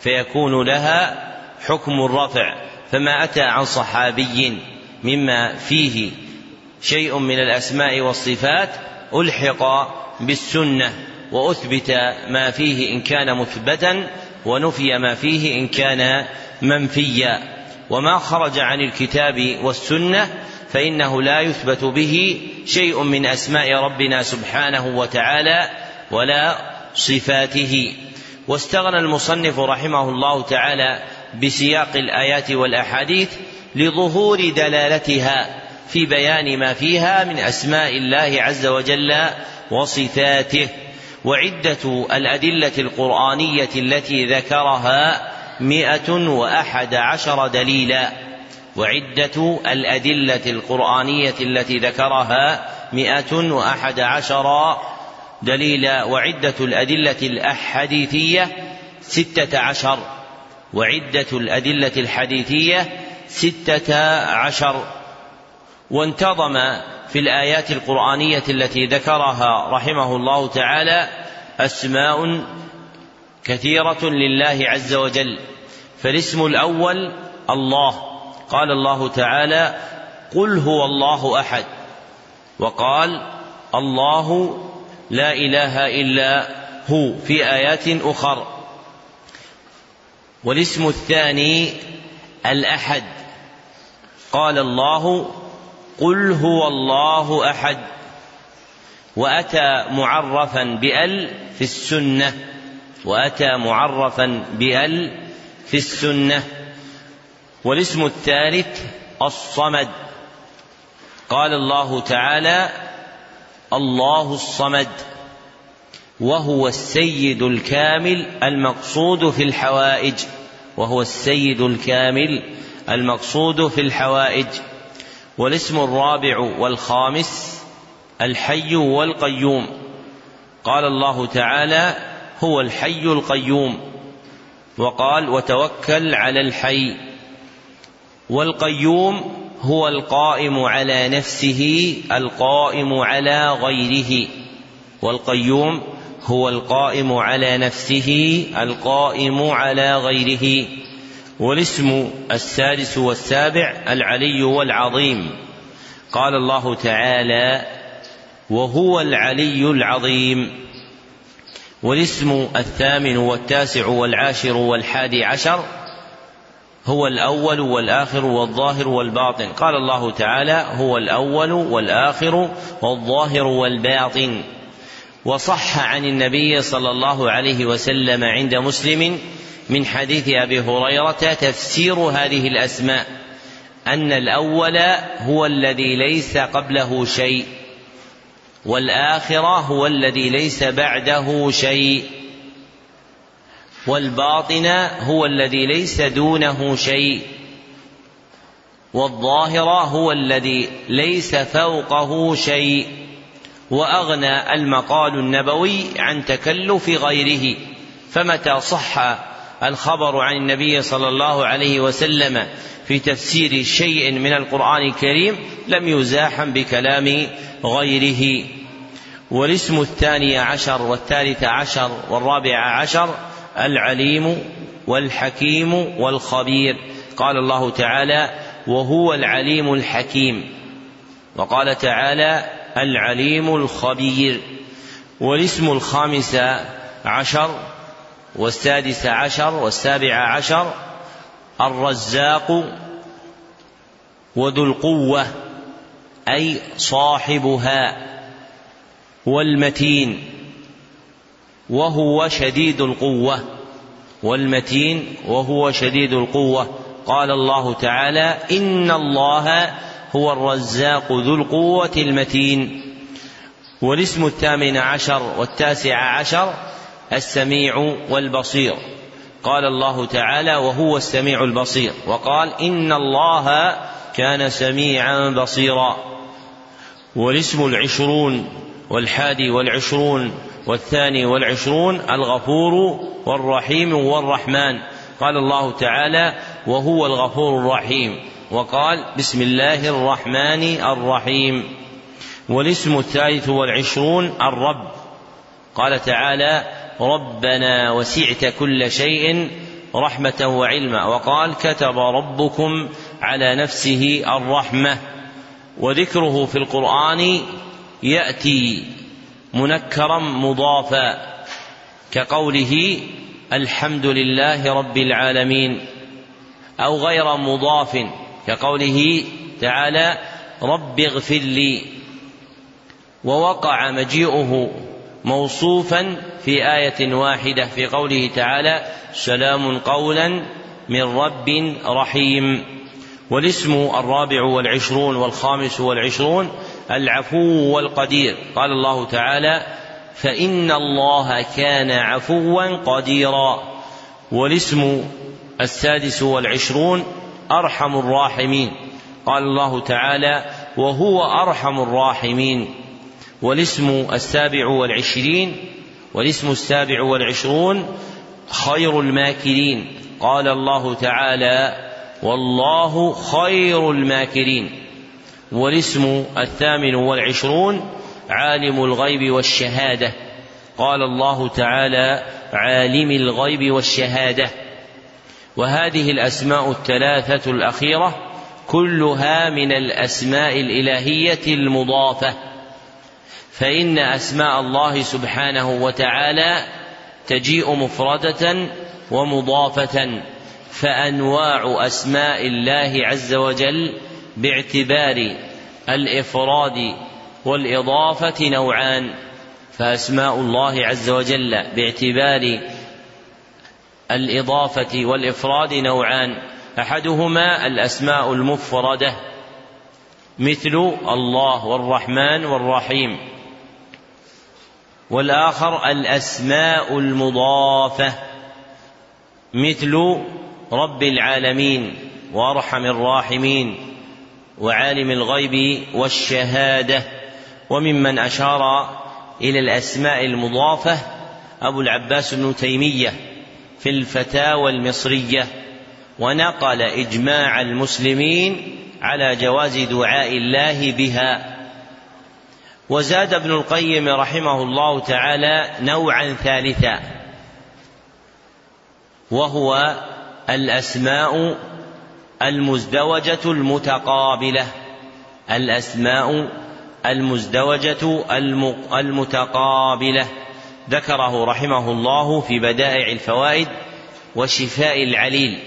فيكون لها حكم الرفع فما أتى عن صحابي مما فيه شيء من الأسماء والصفات ألحق بالسنة وأثبت ما فيه إن كان مثبتا ونفي ما فيه إن كان منفيا. وما خرج عن الكتاب والسنة فإنه لا يثبت به شيء من أسماء ربنا سبحانه وتعالى ولا صفاته. واستغنى المصنف رحمه الله تعالى بسياق الآيات والأحاديث لظهور دلالتها في بيان ما فيها من أسماء الله عز وجل وصفاته. وعدة الأدلة القرآنية التي ذكرها مئة وأحد عشر دليلا. وعدة الأدلة القرآنية التي ذكرها مئة وأحد عشر دليلا وعدة الأدلة الأحاديثية ستة عشر. وعدة الأدلة الحديثية ستة عشر. وانتظم في الآيات القرآنية التي ذكرها رحمه الله تعالى أسماء كثيرة لله عز وجل. فالاسم الأول الله. قال الله تعالى قل هو الله أحد وقال الله لا إله إلا هو في آيات أخر. والاسم الثاني الأحد. قال الله قل هو الله أحد. وأتى معرفا بأل في السنة. وأتى معرفا بأل في السنة. والاسم الثالث الصمد. قال الله تعالى الله الصمد وهو السيد الكامل المقصود في الحوائج وهو السيد الكامل المقصود في الحوائج والاسم الرابع والخامس الحي والقيوم. قال الله تعالى هو الحي القيوم. وقال وتوكل على الحي. والقيوم هو القائم على نفسه القائم على غيره. والقيوم هو القائم على نفسه القائم على غيره. والاسم السادس والسابع العلي والعظيم. قال الله تعالى وهو العلي العظيم والاسم الثامن والتاسع والعاشر والحادي عشر هو الأول والآخر والظاهر والباطن. قال الله تعالى هو الأول والآخر والظاهر والباطن. وصح عن النبي صلى الله عليه وسلم عند مسلم من حديث أبي هريرة تفسير هذه الأسماء أن الأول هو الذي ليس قبله شيء والآخر هو الذي ليس بعده شيء. والباطن هو الذي ليس دونه شيء والظاهر هو الذي ليس فوقه شيء وأغنى المقال النبوي عن تكلف غيره فمتى صح الخبر عن النبي صلى الله عليه وسلم في تفسير شيء من القرآن الكريم لم يزاحم بكلام غيره والاسم الثاني عشر والثالث عشر والرابع عشر العليم والحكيم والخبير. قال الله تعالى وهو العليم الحكيم وقال تعالى العليم الخبير والاسم الخامس عشر والسادس عشر والسابع عشر الرزاق وذو القوة أي صاحبها والمتين. وهو شديد القوة والمتين وهو شديد القوة. قال الله تعالى إن الله هو الرزاق ذو القوة المتين. والاسم الثامن عشر والتاسع عشر السميع والبصير. قال الله تعالى وهو السميع البصير. وقال إن الله كان سميعا بصيرا. والاسم العشرون والحادي والعشرون والثاني والعشرون الغفور والرحيم والرحمن. قال الله تعالى وهو الغفور الرحيم وقال بسم الله الرحمن الرحيم والاسم الثالث والعشرون الرب. قال تعالى ربنا وسعت كل شيء رحمة وعلما وقال كتب ربكم على نفسه الرحمة وذكره في القرآن يأتي منكرا مضافا كقوله الحمد لله رب العالمين أو غير مضاف كقوله تعالى رب اغفر لي ووقع مجيئه موصوفا في آية واحدة في قوله تعالى سلام قولا من رب رحيم والاسم الرابع والعشرون والخامس والعشرون العفو والقدير. قال الله تعالى فإن الله كان عفوا قديرا. والاسم السادس والعشرون أرحم الراحمين. قال الله تعالى وهو أرحم الراحمين. والاسم السابع والعشرين والاسم السابع والعشرون خير الماكرين. قال الله تعالى والله خير الماكرين. والاسم الثامن والعشرون عالم الغيب والشهادة. قال الله تعالى عالم الغيب والشهادة. وهذه الأسماء الثلاثة الأخيرة كلها من الأسماء الإلهية المضافة. فإن أسماء الله سبحانه وتعالى تجيء مفردة ومضافة فأنواع أسماء الله عز وجل باعتبار الإفراد والإضافة نوعان فأسماء الله عز وجل باعتبار الإضافة والإفراد نوعان. أحدهما الأسماء المفردة مثل الله والرحمن والرحيم. والآخر الأسماء المضافة مثل رب العالمين وأرحم الراحمين. وعالم الغيب والشهادة وممن أشار إلى الأسماء المضافة أبو العباس بن تيمية في الفتاوى المصرية ونقل إجماع المسلمين على جواز دعاء الله بها. وزاد ابن القيم رحمه الله تعالى نوعا ثالثا وهو الأسماء المزدوجة المتقابلة الأسماء المزدوجة المتقابلة. ذكره رحمه الله في بدائع الفوائد وشفاء العليل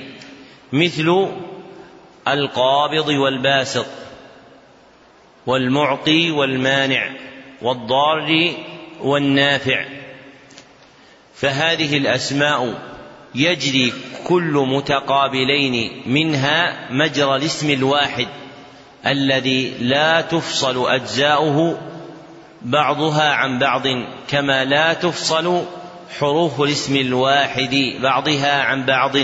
مثل القابض والباسط والمعطي والمانع والضار والنافع. فهذه الأسماء يجري كل متقابلين منها مجرى الاسم الواحد الذي لا تفصل أجزاؤه بعضها عن بعض كما لا تفصل حروف الاسم الواحد بعضها عن بعض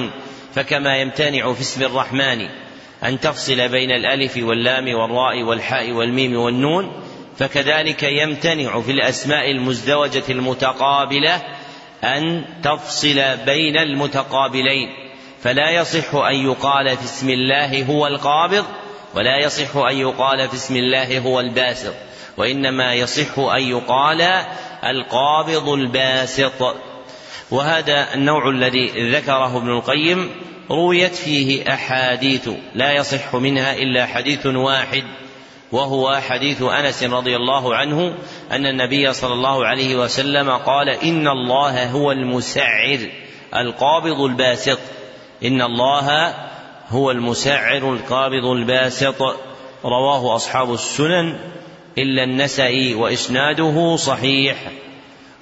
فكما يمتنع في اسم الرحمن أن تفصل بين الألف واللام والراء والحاء والميم والنون فكذلك يمتنع في الأسماء المزدوجة المتقابلة أن تفصل بين المتقابلين. فلا يصح أن يقال في اسم الله هو القابض ولا يصح أن يقال في اسم الله هو الباسط. وإنما يصح أن يقال القابض الباسط. وهذا النوع الذي ذكره ابن القيم رويت فيه أحاديث لا يصح منها إلا حديث واحد. وهو حديث أنس رضي الله عنه أن النبي صلى الله عليه وسلم قال إن الله هو المسعر القابض الباسط. إن الله هو المسعر القابض الباسط. رواه أصحاب السنن إلا النسائي وإسناده صحيح.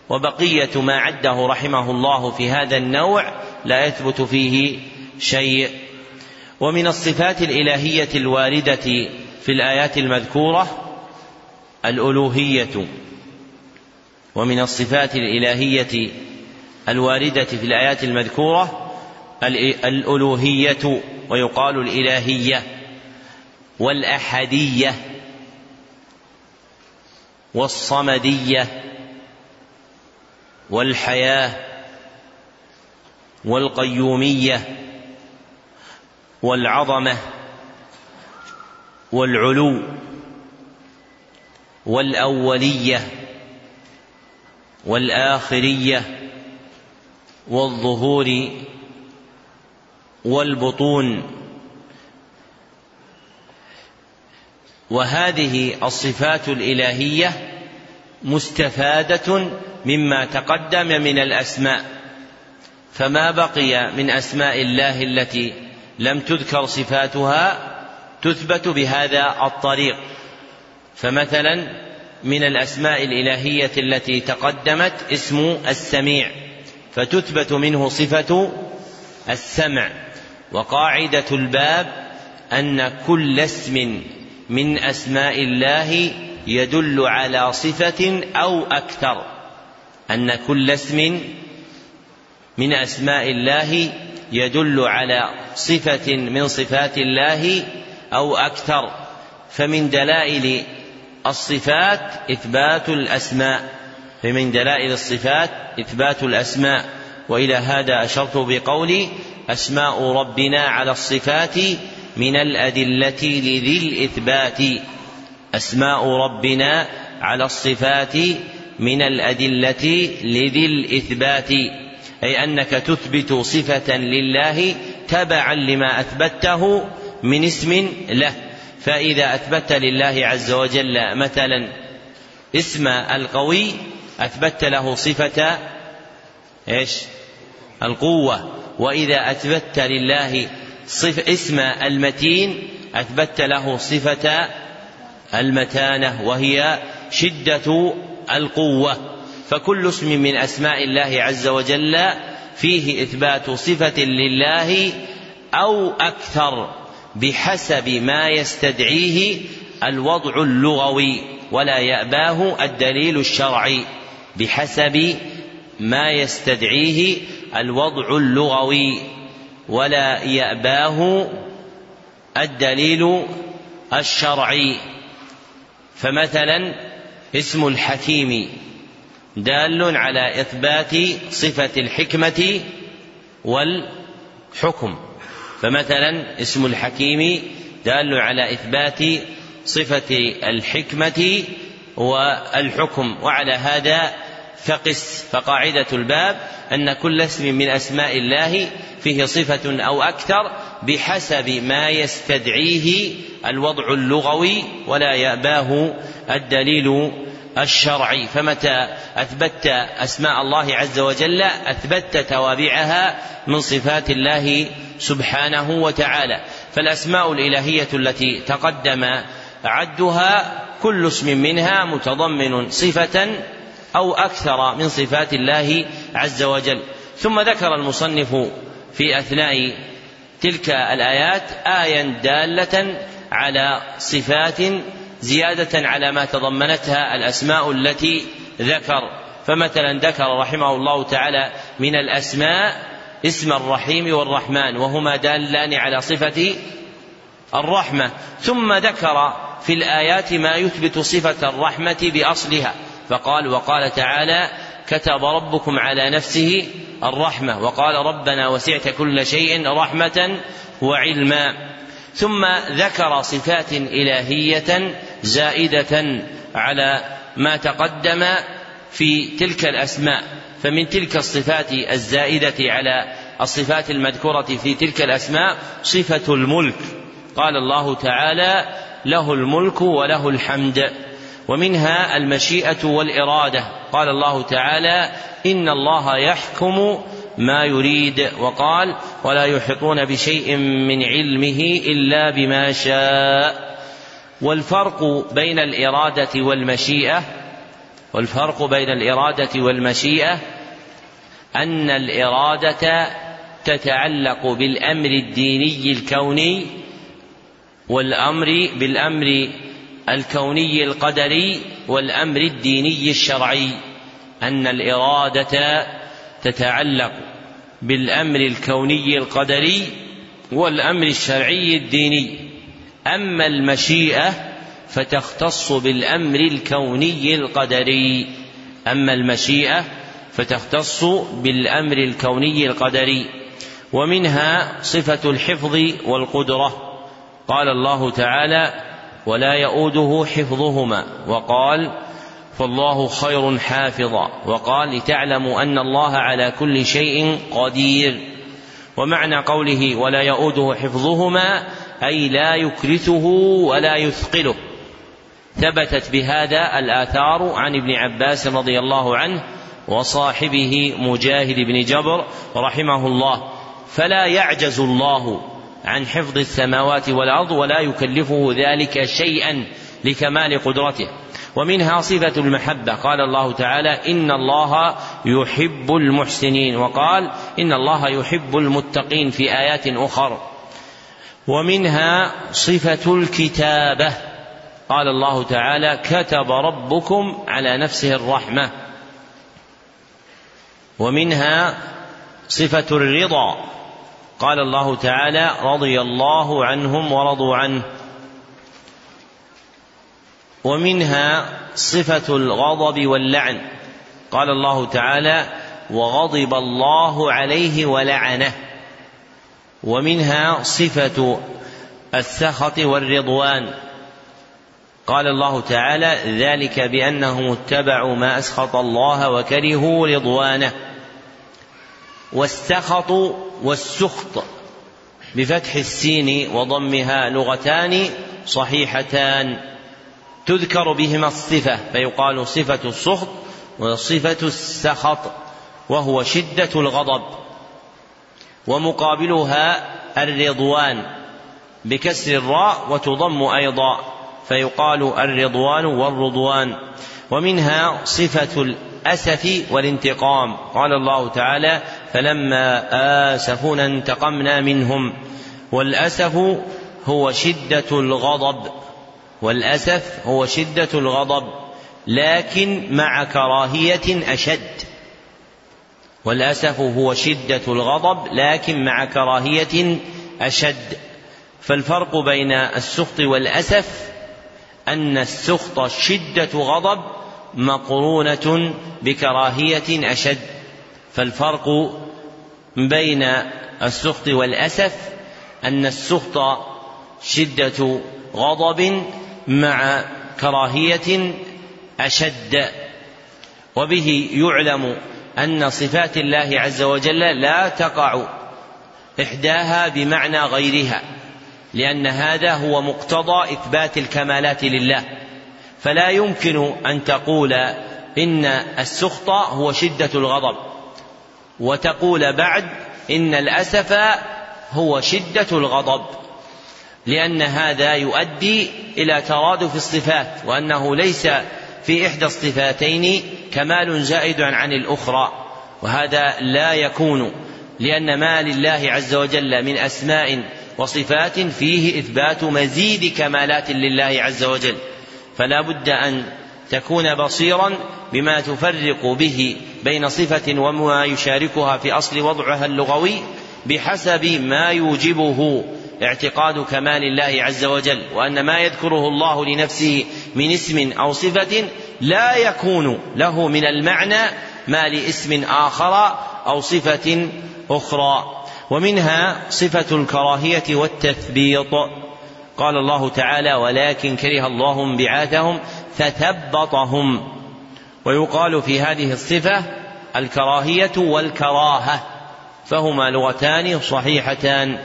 وبقية ما عده رحمه الله في هذا النوع لا يثبت فيه شيء. ومن الصفات الإلهية الواردة في الآيات المذكورة الألوهية ومن الصفات الإلهية الواردة في الآيات المذكورة الألوهية ويقال الإلهية والأحدية والصمدية والحياة والقيومية والعظمة والعلو والأولية والآخرية والظهور والبطون. وهذه الصفات الإلهية مستفادة مما تقدم من الأسماء. فما بقي من أسماء الله التي لم تذكر صفاتها تثبت بهذا الطريق. فمثلا من الأسماء الإلهية التي تقدمت اسم السميع فتثبت منه صفة السمع. وقاعدة الباب أن كل اسم من أسماء الله يدل على صفة أو أكثر. أن كل اسم من أسماء الله يدل على صفة من صفات الله أو أكثر فمن دلائل الصفات إثبات الأسماء فمن دلائل الصفات إثبات الأسماء وإلى هذا أشرت بقولي أسماء ربنا على الصفات من الأدلة لذي الإثبات. أسماء ربنا على الصفات من الأدلة لذي الإثبات. أي أنك تثبت صفة لله تبعا لما أثبته من اسم له. فإذا أثبت لله عز وجل مثلا اسم القوي أثبت له صفة إيش؟ القوة. وإذا أثبت لله صف اسم المتين أثبت له صفة المتانة وهي شدة القوة. فكل اسم من أسماء الله عز وجل فيه إثبات صفة لله أو أكثر. بحسب ما يستدعيه الوضع اللغوي ولا يأباه الدليل الشرعي بحسب ما يستدعيه الوضع اللغوي ولا يأباه الدليل الشرعي. فمثلا اسم الحكيم دال على إثبات صفة الحكمة والحكم. فمثلا اسم الحكيم دال على إثبات صفة الحكمة والحكم وعلى هذا فقس فقاعدة الباب أن كل اسم من أسماء الله فيه صفة أو أكثر بحسب ما يستدعيه الوضع اللغوي ولا يأباه الدليل الشرعي فمتى أثبت أسماء الله عز وجل؟ أثبت توابعها من صفات الله سبحانه وتعالى. فالأسماء الإلهية التي تقدم عدها كل اسم منها متضمن صفة أو أكثر من صفات الله عز وجل. ثم ذكر المصنف في أثناء تلك الآيات آية دالة على صفات زيادة على ما تضمنتها الأسماء التي ذكر. فمثلا ذكر رحمه الله تعالى من الأسماء اسم الرحيم والرحمن وهما دالان على صفة الرحمة. ثم ذكر في الآيات ما يثبت صفة الرحمة بأصلها. فقال وقال تعالى كتب ربكم على نفسه الرحمة وقال ربنا وسعت كل شيء رحمة وعلما. ثم ذكر صفات إلهية زائدة على ما تقدم في تلك الأسماء. فمن تلك الصفات الزائدة على الصفات المذكورة في تلك الأسماء صفة الملك. قال الله تعالى له الملك وله الحمد. ومنها المشيئة والإرادة. قال الله تعالى إن الله يحكم ما يريد. وقال ولا يحيطون بشيء من علمه إلا بما شاء. والفرق بين الإرادة والمشيئة والفرق بين الإرادة والمشيئة أن الإرادة تتعلق بالأمر الديني الكوني والأمر بالأمر الكوني القدري والأمر الديني الشرعي. أن الإرادة تتعلق بالأمر الكوني القدري والأمر الشرعي الديني. أما المشيئة فتختص بالأمر الكوني القدري. أما المشيئة فتختص بالأمر الكوني القدري. ومنها صفة الحفظ والقدرة. قال الله تعالى ولا يؤوده حفظهما وقال فالله خير حافظا وقال لتعلموا أن الله على كل شيء قدير ومعنى قوله ولا يؤوده حفظهما أي لا يكرثه ولا يثقله. ثبتت بهذا الآثار عن ابن عباس رضي الله عنه وصاحبه مجاهد بن جبر رحمه الله. فلا يعجز الله عن حفظ السماوات والأرض ولا يكلفه ذلك شيئا لكمال قدرته. ومنها صفة المحبة. قال الله تعالى إن الله يحب المحسنين. وقال إن الله يحب المتقين في آيات أخر. ومنها صفة الكتابة. قال الله تعالى كتب ربكم على نفسه الرحمة. ومنها صفة الرضا. قال الله تعالى رضي الله عنهم ورضوا عنه. ومنها صفة الغضب واللعن. قال الله تعالى وغضب الله عليه ولعنه. ومنها صفة السخط والرضوان. قال الله تعالى ذلك بأنهم اتبعوا ما أسخط الله وكرهوا رضوانه. والسخط والسخط بفتح السين وضمها لغتان صحيحتان. تذكر بهما الصفة فيقال صفة السخط وصفة السخط وهو شدة الغضب. ومقابلها الرضوان بكسر الراء وتضم أيضا فيقال الرضوان والرضوان. ومنها صفة الأسف والانتقام. قال الله تعالى فلما آسفونا انتقمنا منهم. والأسف هو شدة الغضب. والأسف هو شدة الغضب. لكن مع كراهية أشد. والأسف هو شدة الغضب لكن مع كراهية أشد. فالفرق بين السخط والأسف أن السخط شدة غضب مقرونة بكراهية أشد. فالفرق بين السخط والأسف أن السخط شدة غضب مع كراهية أشد. وبه يعلم أن صفات الله عز وجل لا تقع إحداها بمعنى غيرها لأن هذا هو مقتضى إثبات الكمالات لله. فلا يمكن أن تقول إن السخط هو شدة الغضب وتقول بعد إن الأسف هو شدة الغضب لأن هذا يؤدي إلى ترادف الصفات وأنه ليس في إحدى الصفاتين كمال زائد عن الأخرى وهذا لا يكون لأن ما لله عز وجل من أسماء وصفات فيه إثبات مزيد كمالات لله عز وجل. فلا بد أن تكون بصيرا بما تفرق به بين صفة وما يشاركها في أصل وضعها اللغوي بحسب ما يوجبه اعتقاد كمال الله عز وجل وأن ما يذكره الله لنفسه من اسم أو صفة لا يكون له من المعنى ما لاسم آخر أو صفة أخرى. ومنها صفة الكراهية والتثبيط. قال الله تعالى ولكن كره الله انبعاثهم فثبطهم ويقال في هذه الصفة الكراهية والكراهة فهما لغتان صحيحتان.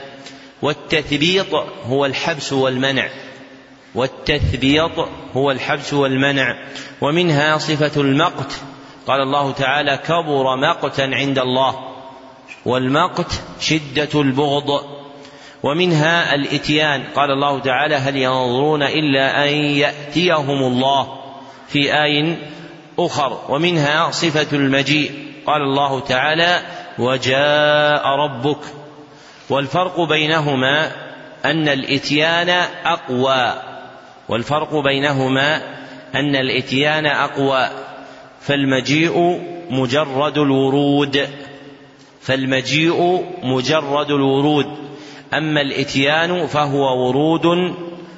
والتثبيط هو الحبس والمنع. والتثبيط هو الحبس والمنع ومنها صفة المقت. قال الله تعالى كبر مقتا عند الله والمقت شدة البغض. ومنها الإتيان. قال الله تعالى هل ينظرون إلا أن يأتيهم الله في آي أخر. ومنها صفة المجيء. قال الله تعالى وجاء ربك. والفرق بينهما أن الإتيان أقوى. والفرق بينهما أن الإتيان أقوى فالمجيء مجرد الورود فالمجيء مجرد الورود. أما الإتيان فهو ورود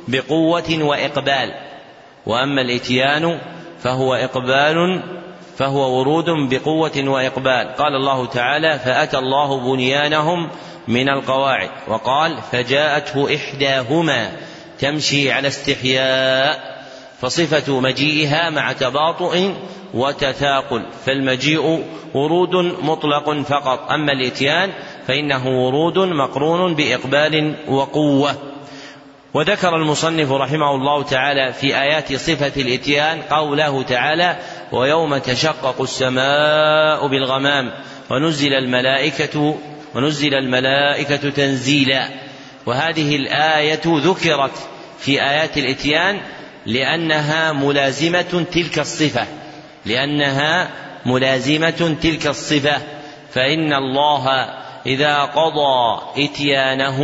بقوة وإقبال وأما الإتيان فهو إقبال فهو ورود بقوة وإقبال. قال الله تعالى فأتى الله بنيانهم من القواعد وقال فجاءته إحداهما تمشي على استحياء فصفة مجيئها مع تباطؤ وتثاقل فالمجيء ورود مطلق فقط. أما الإتيان فإنه ورود مقرون بإقبال وقوة. وذكر المصنف رحمه الله تعالى في آيات صفة الإتيان قوله تعالى ويوم تشقق السماء بالغمام ونزل الملائكة ونزل الملائكة تنزيلا وهذه الآية ذكرت في آيات الإتيان لأنها ملازمة تلك الصفة لأنها ملازمة تلك الصفة. فإن الله إذا قضى إتيانه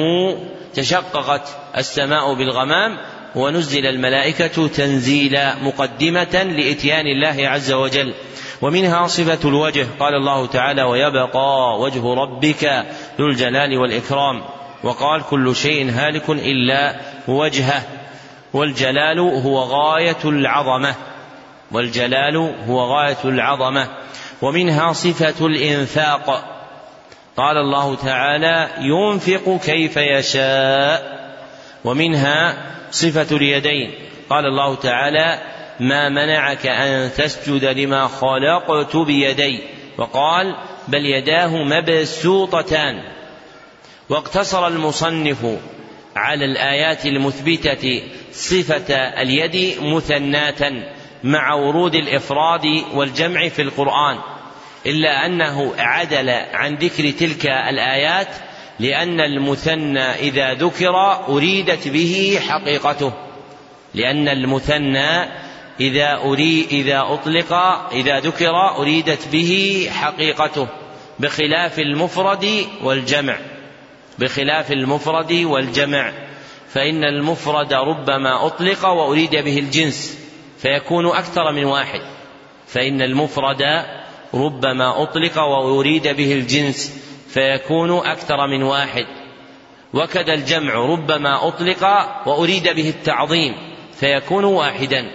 تشققت السماء بالغمام ونزل الملائكة تنزيلا مقدمة لإتيان الله عز وجل. ومنها صفة الوجه قال الله تعالى ويبقى وجه ربك ذو الجلال والإكرام وقال كل شيء هالك إلا وجهه والجلال هو غاية العظمة والجلال هو غاية العظمة ومنها صفة الإنفاق. قال الله تعالى ينفق كيف يشاء ومنها صفة اليدين. قال الله تعالى ما منعك أن تسجد لما خلقت بيدي. وقال بل يداه مبسوطتان. واقتصر المصنف على الآيات المثبتة صفة اليد مثناة مع ورود الإفراد والجمع في القرآن إلا أنه عدل عن ذكر تلك الآيات لأن المثنى إذا ذكر أريدت به حقيقته لأن المثنى إذا أري إذا أطلق إذا ذكر أريدت به حقيقته بخلاف المفرد والجمع. بخلاف المفرد والجمع فإن المفرد ربما أطلق وأريد به الجنس فيكون أكثر من واحد. فإن المفرد ربما أطلق وأريد به الجنس فيكون أكثر من واحد. وكذا الجمع ربما أطلق وأريد به التعظيم فيكون واحدا.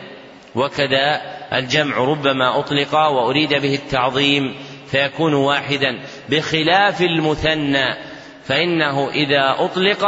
وكذا الجمع ربما أطلق وأريد به التعظيم فيكون واحدا. بخلاف المثنى فإنه إذا أطلق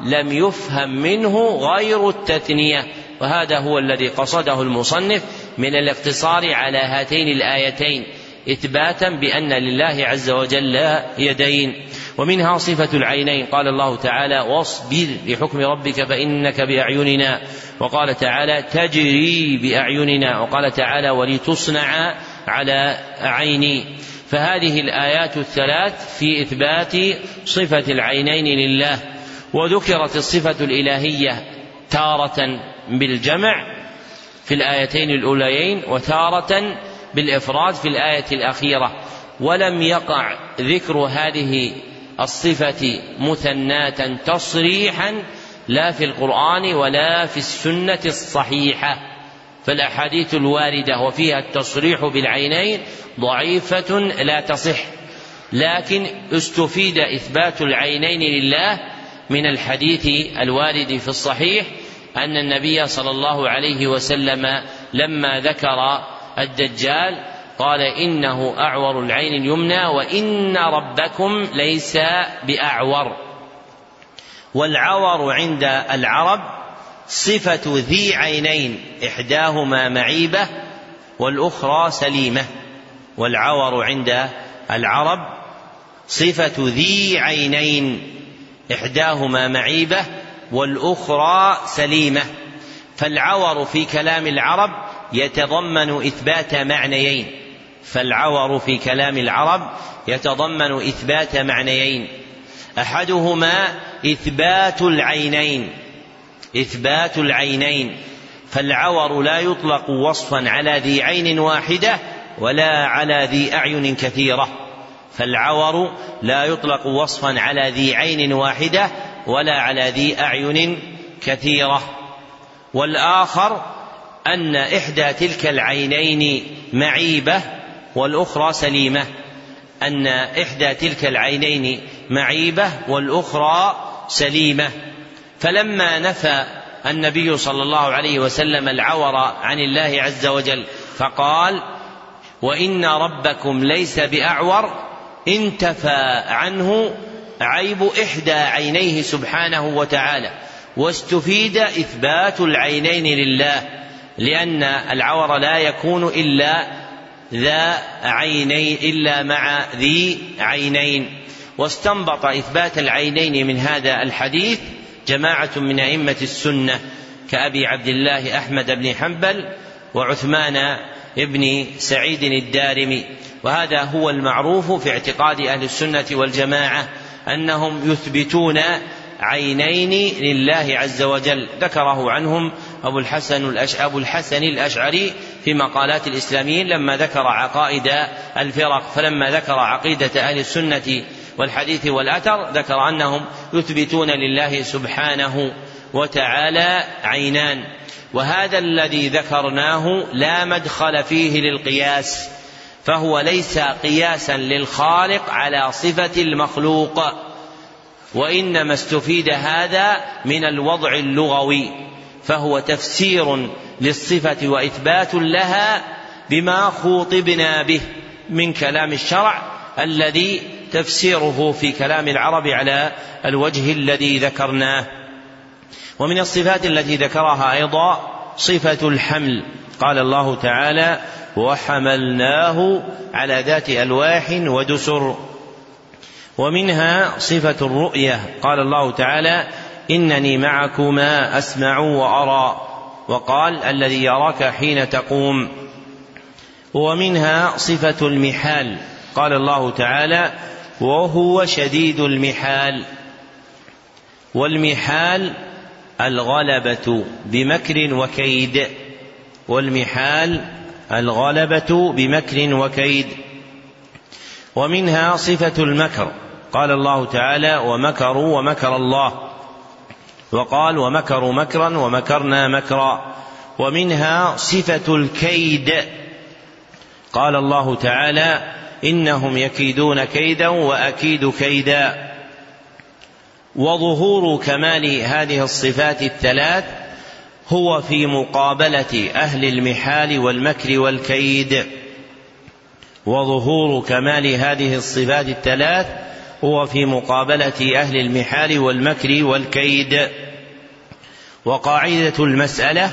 لم يفهم منه غير التثنية وهذا هو الذي قصده المصنف من الاقتصار على هاتين الآيتين إثباتا بأن لله عز وجل يدين. ومنها صفة العينين قال الله تعالى واصبر لحكم ربك فإنك بأعيننا وقال تعالى تجري بأعيننا وقال تعالى ولتصنع على عيني فهذه الآيات الثلاث في إثبات صفة العينين لله وذكرت الصفة الإلهية تارة بالجمع في الآيتين الأوليين وتارة بالإفراد في الآية الأخيرة. ولم يقع ذكر هذه الصفة مثناة تصريحا لا في القرآن ولا في السنة الصحيحة. فالأحاديث الواردة وفيها التصريح بالعينين ضعيفة لا تصح لكن استفيد إثبات العينين لله من الحديث الوارد في الصحيح أن النبي صلى الله عليه وسلم لما ذكر الدجال قال إنه أعور العين اليمنى وإن ربكم ليس بأعور والعور عند العرب صفة ذي عينين إحداهما معيبة والأخرى سليمة والعور عند العرب صفة ذي عينين إحداهما معيبة والأخرى سليمة. فالعور في كلام العرب يتضمن إثبات معنيين. فالعور في كلام العرب يتضمن إثبات معنيين. أحدهما إثبات العينين. إثبات العينين فالعور لا يطلق وصفا على ذي عين واحدة ولا على ذي أعين كثيرة فالعور لا يطلق وصفا على ذي عين واحدة ولا على ذي أعين كثيرة. والآخر أن إحدى تلك العينين معيبة والأخرى سليمة. أن إحدى تلك العينين معيبة والأخرى سليمة. فلما نفى النبي صلى الله عليه وسلم العور عن الله عز وجل فقال وإن ربكم ليس بأعور انتفى عنه عيب إحدى عينيه سبحانه وتعالى واستفيد إثبات العينين لله لأن العور لا يكون إلا ذا عينين إلا مع ذي عينين. واستنبط إثبات العينين من هذا الحديث جماعة من أئمة السنة كأبي عبد الله أحمد بن حنبل وعثمان بن سعيد الدارمي. وهذا هو المعروف في اعتقاد أهل السنة والجماعة أنهم يثبتون عينين لله عز وجل. ذكره عنهم أبو الحسن الأش... أبو الحسن الأشعري في مقالات الإسلاميين لما ذكر عقائد الفرق فلما ذكر عقيدة أهل السنة والحديث والأثر ذكر أنهم يثبتون لله سبحانه وتعالى عينان وهذا الذي ذكرناه لا مدخل فيه للقياس فهو ليس قياسا للخالق على صفة المخلوق وإنما استفيد هذا من الوضع اللغوي فهو تفسير للصفة وإثبات لها بما خوطبنا به من كلام الشرع الذي تفسيره في كلام العرب على الوجه الذي ذكرناه. ومن الصفات التي ذكرها أيضا صفة الحمل. قال الله تعالى وحملناه على ذات ألواح ودسر ومنها صفة الرؤية. قال الله تعالى إنني معكما أسمع وأرى وقال الذي يراك حين تقوم ومنها صفة المحال. قال الله تعالى وهو شديد المحال. والمحال الغلبة بمكر وكيد. والمحال الغلبة بمكر وكيد. ومنها صفة المكر. قال الله تعالى ومكروا ومكر الله. وقال ومكروا مكرا ومكرنا مكرا. ومنها صفة الكيد. قال الله تعالى إنهم يكيدون كيدا وأكيد كيدا. وظهور كمال هذه الصفات الثلاث هو في مقابلة أهل المحال والمكر والكيد. وظهور كمال هذه الصفات الثلاث هو في مقابلة أهل المحال والمكر والكيد. وقاعدة المسألة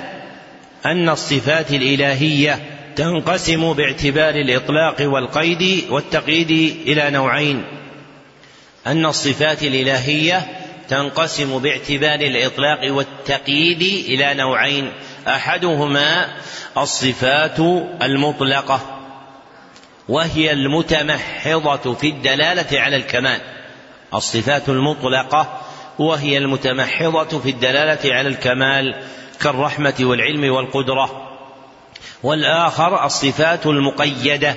أن الصفات الإلهية تنقسم باعتبار الإطلاق والقيد والتقييد إلى نوعين. أن الصفات الإلهية تنقسم باعتبار الإطلاق والتقييد إلى نوعين. أحدهما الصفات المطلقة وهي المتمحضة في الدلالة على الكمال. الصفات المطلقة وهي المتمحضة في الدلالة على الكمال كالرحمة والعلم والقدرة. والآخر الصفات المقيدة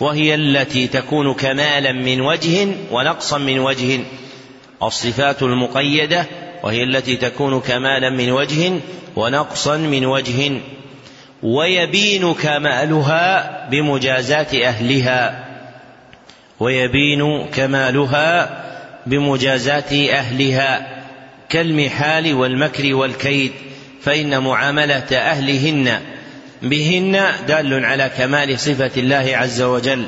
وهي التي تكون كمالا من وجه ونقصا من وجه. الصفات المقيدة وهي التي تكون كمالا من وجه ونقصا من وجه. ويبين كمالها بمجازات أهلها. ويبين كمالها بمجازات أهلها. كالمحال والمكر والكيد فإن معاملة أهلهن بهن دال على كمال صفة الله عز وجل.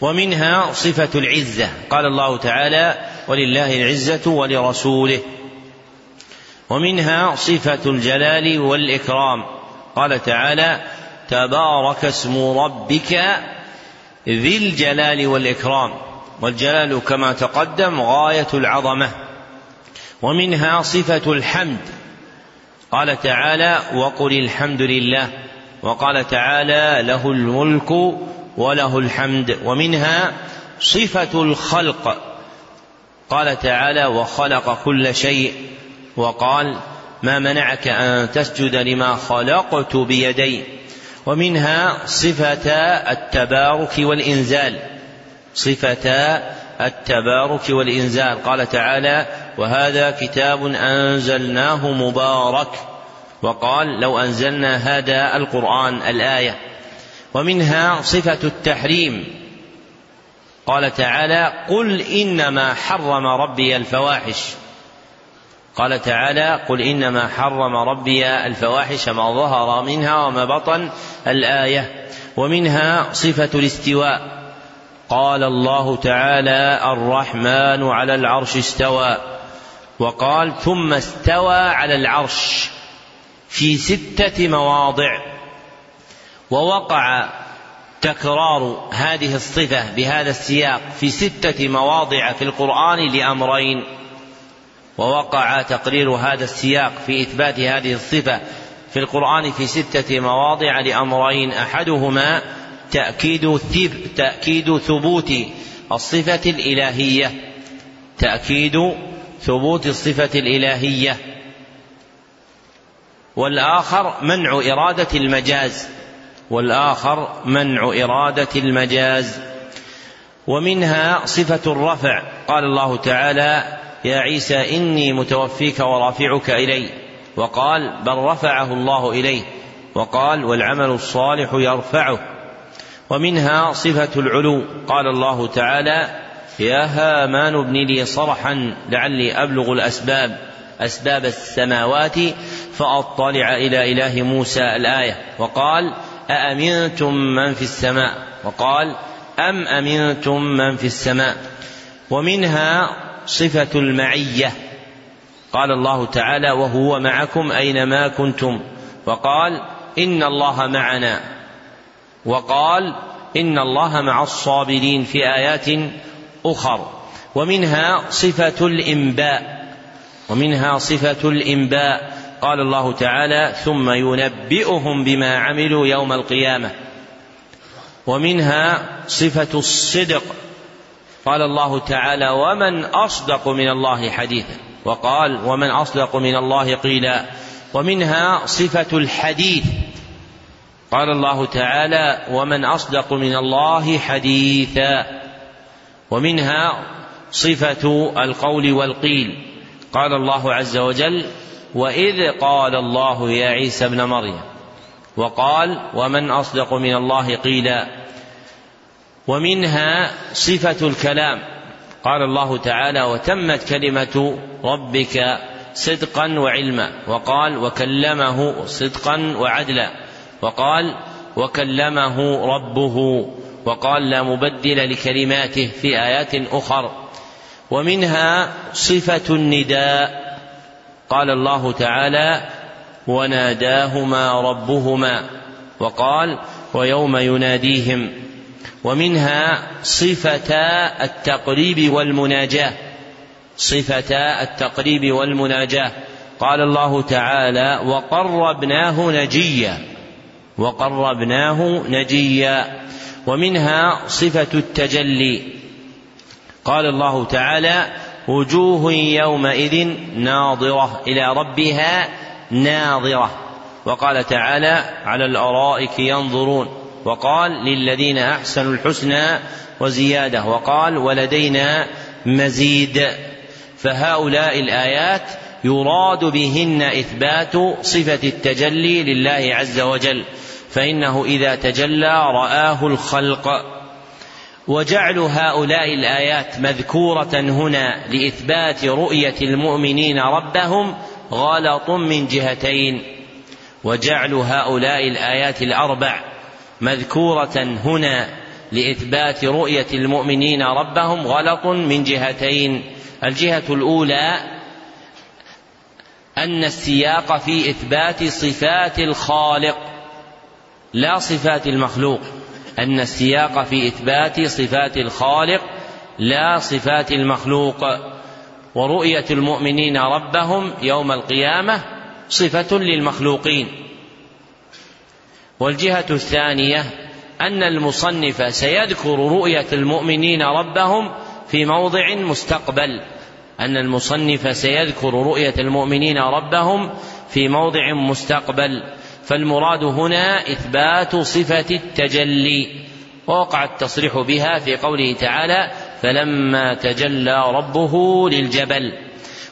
ومنها صفة العزة. قال الله تعالى ولله العزة ولرسوله. ومنها صفة الجلال والإكرام. قال تعالى تبارك اسم ربك ذي الجلال والإكرام. والجلال كما تقدم غاية العظمة. ومنها صفة الحمد. قال تعالى وقل الحمد لله وقال تعالى له الملك وله الحمد ومنها صفة الخلق قال تعالى وخلق كل شيء وقال ما منعك أن تسجد لما خلقت بيدي ومنها صفة التبارك والإنزال صفة التبارك والإنزال قال تعالى وهذا كتاب أنزلناه مبارك وقال لو أنزلنا هذا القرآن الآية ومنها صفة التحريم. قال تعالى قل إنما حرم ربي الفواحش. قال تعالى قل إنما حرم ربي الفواحش ما ظهر منها وما بطن الآية ومنها صفة الاستواء. قال الله تعالى الرحمن على العرش استوى. وقال ثم استوى على العرش في ستة مواضع ووقع تكرار هذه الصفة بهذا السياق في ستة مواضع في القرآن لأمرين ووقع تقرير هذا السياق في إثبات هذه الصفة في القرآن في ستة مواضع لأمرين أحدهما تأكيد تأكيد ثبوت الصفة الإلهية تأكيد ثبوت الصفة الإلهية والآخر منع إرادة المجاز والآخر منع إرادة المجاز. ومنها صفة الرفع قال الله تعالى يا عيسى إني متوفيك ورافعك إلي. وقال بل رفعه الله إليه وقال والعمل الصالح يرفعه. ومنها صفة العلو قال الله تعالى يا هامان ابن لي صرحا لعلي أبلغ الأسباب أسباب السماوات فأطلع إلى إله موسى الآية وقال أأمنتم من في السماء؟ وقال أم أمنتم من في السماء؟ ومنها صفة المعية قال الله تعالى وهو معكم أينما كنتم وقال إن الله معنا وقال إن الله مع الصابرين في آيات أخر. ومنها صفة الإنباء. ومنها صفة الإنباء. قال الله تعالى ثم ينبئهم بما عملوا يوم القيامة. ومنها صفة الصدق. قال الله تعالى ومن أصدق من الله حديثا. وقال ومن أصدق من الله قيلا. ومنها صفة الحديث. قال الله تعالى ومن أصدق من الله حديثا. ومنها صفة القول والقيل. قال الله عز وجل وإذ قال الله يا عيسى ابن مريم وقال ومن أصدق من الله قيلا. ومنها صفة الكلام. قال الله تعالى وتمت كلمة ربك صدقا وعلما. وقال وكلمه صدقا وعدلا. وقال وكلمه ربه وقال لا مبدل لكلماته في آيات أخر. ومنها صفة النداء. قال الله تعالى وناداهما ربهما وقال ويوم يناديهم ومنها صفتا التقريب والمناجاة. صفتا التقريب والمناجاة. قال الله تعالى وقربناه نجيا وقربناه نجيا. ومنها صفة التجلي. قال الله تعالى وجوه يومئذ ناظرة إلى ربها ناظرة. وقال تعالى على الأرائك ينظرون. وقال للذين أحسنوا الحسنى وزيادة. وقال ولدينا مزيد. فهؤلاء الآيات يراد بهن إثبات صفة التجلي لله عز وجل. فإنه إذا تجلى رآه الخلق. وجعل هؤلاء الآيات مذكورة هنا لإثبات رؤية المؤمنين ربهم غلط من جهتين. وجعل هؤلاء الآيات الأربع مذكورة هنا لإثبات رؤية المؤمنين ربهم غلط من جهتين. الجهة الأولى أن السياق في إثبات صفات الخالق. لا صفات المخلوق أن السياق في إثبات صفات الخالق لا صفات المخلوق. ورؤية المؤمنين ربهم يوم القيامة صفة للمخلوقين. والجهة الثانية أن المصنف سيذكر رؤية المؤمنين ربهم في موضع مستقبل. أن المصنف سيذكر رؤية المؤمنين ربهم في موضع مستقبل. فالمراد هنا إثبات صفة التجلي ووقع التصريح بها في قوله تعالى فلما تجلى ربه للجبل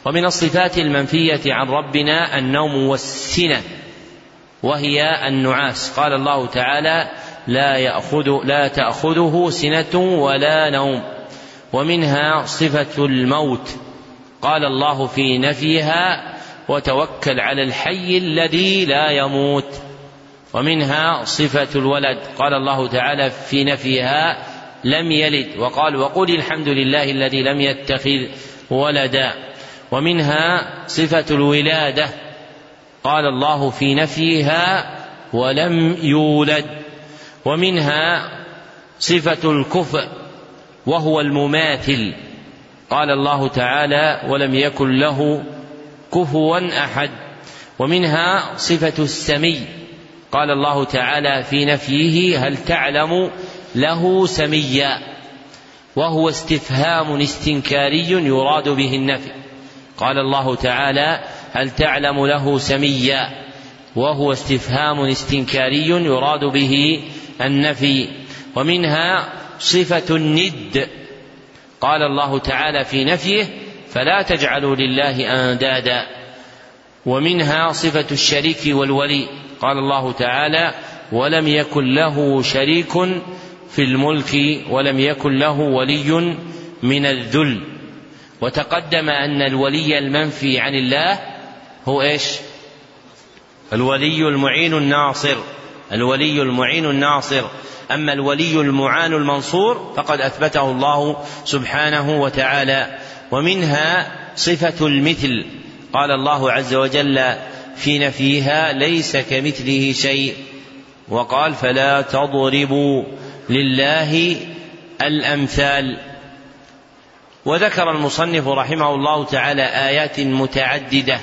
ومن الصفات المنفية عن ربنا النوم والسنة وهي النعاس. قال الله تعالى لا يأخذ لا تأخذه سنة ولا نوم ومنها صفة الموت. قال الله في نفيها وتوكل على الحي الذي لا يموت. ومنها صفة الولد. قال الله تعالى في نفيها لم يلد. وقال وقل الحمد لله الذي لم يتخذ ولدا. ومنها صفة الولادة. قال الله في نفيها ولم يولد. ومنها صفة الكفء وهو المماثل. قال الله تعالى ولم يكن له كفوا أحد ومنها صفة السمي. قال الله تعالى في نفيه هل تعلم له سميا؟ وهو استفهام استنكاري يراد به النفي. قال الله تعالى هل تعلم له سميا؟ وهو استفهام استنكاري يراد به النفي. ومنها صفة الند. قال الله تعالى في نفيه فلا تجعلوا لله أندادا. ومنها صفة الشريك والولي. قال الله تعالى ولم يكن له شريك في الملك ولم يكن له ولي من الذل. وتقدم أن الولي المنفي عن الله هو إيش؟ الولي المعين الناصر. الولي المعين الناصر. أما الولي المعان المنصور فقد أثبته الله سبحانه وتعالى. ومنها صفة المثل. قال الله عز وجل في نفيها ليس كمثله شيء. وقال فلا تضربوا لله الأمثال. وذكر المصنف رحمه الله تعالى آيات متعددة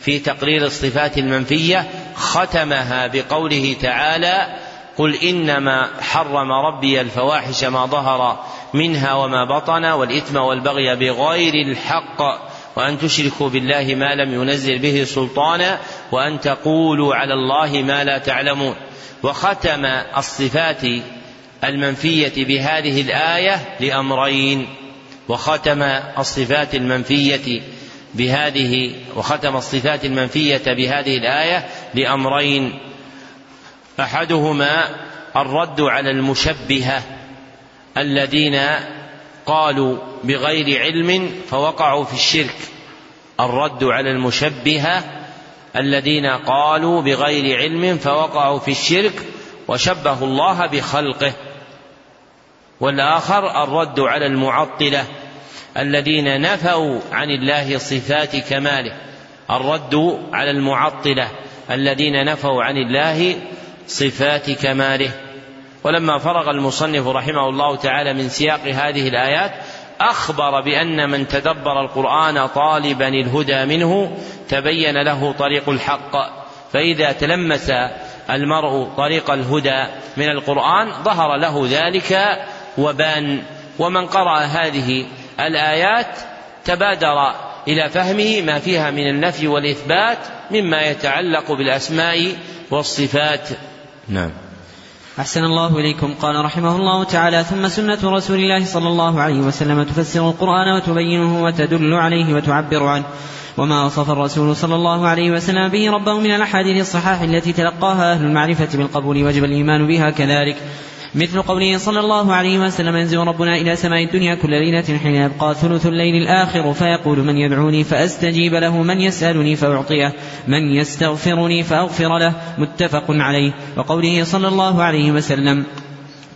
في تقرير الصفات المنفية ختمها بقوله تعالى قل إنما حرم ربي الفواحش ما ظهر منها وما بطن والإثم والبغي بغير الحق وأن تشركوا بالله ما لم ينزل به سلطانا وأن تقولوا على الله ما لا تعلمون. وختم الصفات المنفية بهذه الآية لأمرين. وختم الصفات المنفية بهذه وختم الصفات المنفية بهذه الآية لأمرين. أحدهما الرد على المشبهة الذين قالوا بغير علم فوقعوا في الشرك. الرد على المشبهة الذين قالوا بغير علم فوقعوا في الشرك وشبهوا الله بخلقه. والآخر الرد على المعطلة الذين نفوا عن الله صفات كماله. الرد على المعطلة الذين نفوا عن الله صفات كماله. ولما فرغ المصنف رحمه الله تعالى من سياق هذه الآيات أخبر بأن من تدبر القرآن طالبا الهدى منه تبين له طريق الحق. فإذا تلمس المرء طريق الهدى من القرآن ظهر له ذلك وبان. ومن قرأ هذه الآيات تبادر إلى فهمه ما فيها من النفي والإثبات مما يتعلق بالأسماء والصفات. نعم. أحسن الله إليكم. قال رحمه الله تعالى ثم سنة رسول الله صلى الله عليه وسلم تفسر القرآن وتبينه وتدل عليه وتعبر عنه. وما وصف الرسول صلى الله عليه وسلم به ربه من الأحاديث الصحاح التي تلقاها أهل المعرفة بالقبول وجب الإيمان بها كذلك. مثل قوله صلى الله عليه وسلم ينزل ربنا إلى سماء الدنيا كل ليلة حين يبقى ثلث الليل الآخر فيقول من يدعوني فأستجيب له من يسألني فأعطيه من يستغفرني فأغفر له. متفق عليه. وقوله صلى الله عليه وسلم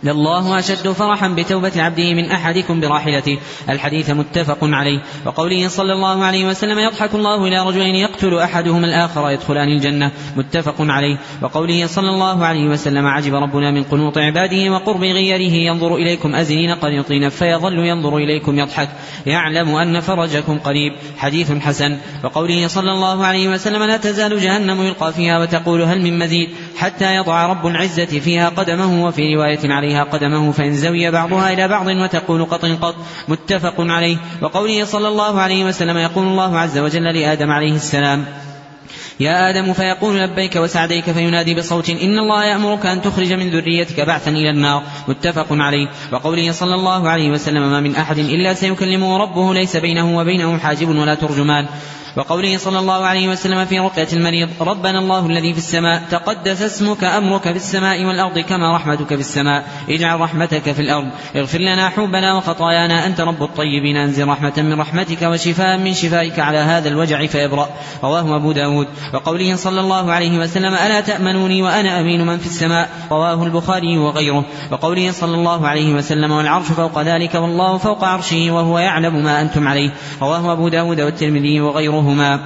لله أشد فرحا بتوبة عبده من أحدكم براحلته. الحديث متفق عليه. وقوله صلى الله عليه وسلم يضحك الله إلى رجلين يقتل أحدهما الآخر يدخلان الجنة. متفق عليه. وقوله صلى الله عليه وسلم عجب ربنا من قنوط عباده وقرب غيره ينظر إليكم أزنين قنيطين فيظل ينظر إليكم يضحك. يعلم أن فرجكم قريب. حديث حسن. وقوله صلى الله عليه وسلم لا تزال جهنم يلقى فيها وتقول هل من مزيد حتى يضع رب العزة فيها قدمه وفي رواية عليها قدمه فإن زوي بعضها إلى بعض وتقول قط قط متفق عليه. وقوله صلى الله عليه وسلم يقول الله عز وجل لآدم عليه السلام يا آدم فيقول لبيك وسعديك فينادي بصوت إن الله يأمرك أن تخرج من ذريتك بعثا إلى النار. متفق عليه. وقوله صلى الله عليه وسلم ما من أحد إلا سيكلمه ربه ليس بينه وبينه حاجب ولا ترجمان. وقوله صلى الله عليه وسلم في رقية المريض ربنا الله الذي في السماء تقدس اسمك أمرك في السماء والأرض كما رحمتك في السماء اجعل رحمتك في الأرض اغفر لنا حوبنا وخطايانا أنت رب الطيبين أنزل رحمة من رحمتك وشفاء من شفائك على هذا الوجع فيبرأ رواه أبو داود. وقوله صلى الله عليه وسلم ألا تأمنوني وأنا أمين من في السماء؟ رواه البخاري وغيره. وقوله صلى الله عليه وسلم والعرش فوق ذلك والله فوق عرشه وهو يعلم ما أنتم عليه. رواه أبو داود والترمذي وغيره. لهما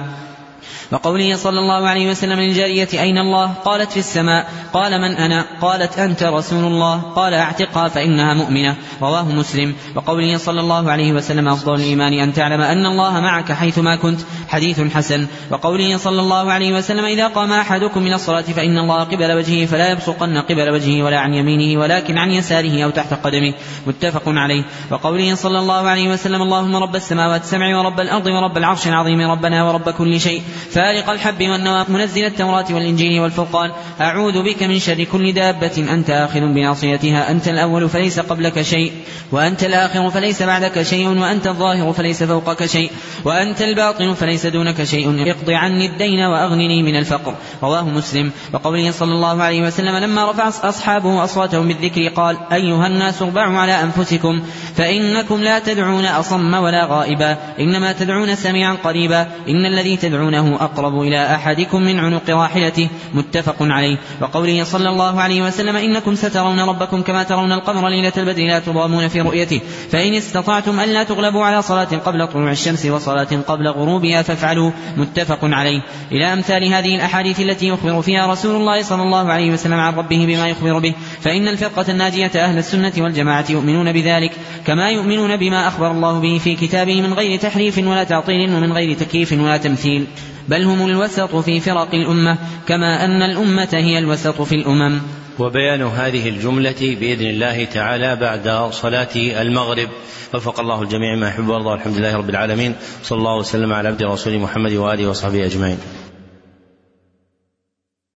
وقوله صلى الله عليه وسلم للجارية أين الله؟ قالت في السماء. قال من أنا؟ قالت أنت رسول الله. قال أعتقها فإنها مؤمنة. رواه مسلم. وقوله صلى الله عليه وسلم أفضل الإيمان أن تعلم أن الله معك حيثما كنت. حديث حسن. وقوله صلى الله عليه وسلم إذا قام أحدكم من الصلاة فإن الله قبل وجهه فلا يبصقن قبل وجهه ولا عن يمينه ولكن عن يساره أو تحت قدمه. متفق عليه. وقوله صلى الله عليه وسلم اللهم رب السماوات السبع ورب الأرض ورب العرش العظيم ربنا ورب كل شيء. فالق الحب والنوى منزل التوراة والإنجيل والفرقان. أعوذ بك من شر كل دابة أنت آخذ بناصيتها. أنت الأول فليس قبلك شيء وأنت الآخر فليس بعدك شيء وأنت الظاهر فليس فوقك شيء وأنت الباطن فليس دونك شيء. اقض عني الدين وأغنني من الفقر. رواه مسلم. وقوله صلى الله عليه وسلم لما رفع أصحابه أصواتهم بالذكر قال أيها الناس اربعوا على أنفسكم فإنكم لا تدعون أصم ولا غائبا. إنما تدعون سميعا قريبا. إن الذي تدعونه أقرب إلى أحدكم من عنق راحلته متفق عليه. وقوله صلى الله عليه وسلم إنكم سترون ربكم كما ترون القمر ليلة البدر لا تضامون في رؤيته. فإن استطعتم ألا تغلبوا على صلاة قبل طلوع الشمس وصلاة قبل غروبها فافعلوا متفق عليه. إلى أمثال هذه الأحاديث التي يخبر فيها رسول الله صلى الله عليه وسلم عن ربه بما يخبر به. فإن الفرقة الناجية أهل السنة والجماعة يؤمنون بذلك كما يؤمنون بما أخبر الله به في كتابه من غير تحريف ولا تعطيل ومن غير تكييف ولا تمثيل. بل هم الوسط في فرق الأمة كما أن الأمة هي الوسط في الأمم. وبيان هذه الجملة بإذن الله تعالى بعد صلاة المغرب. وفق الله الجميع ما يحب ويرضى الحمد لله رب العالمين. صلى الله وسلم على عبد رسول محمد وآله وصحبه أجمعين.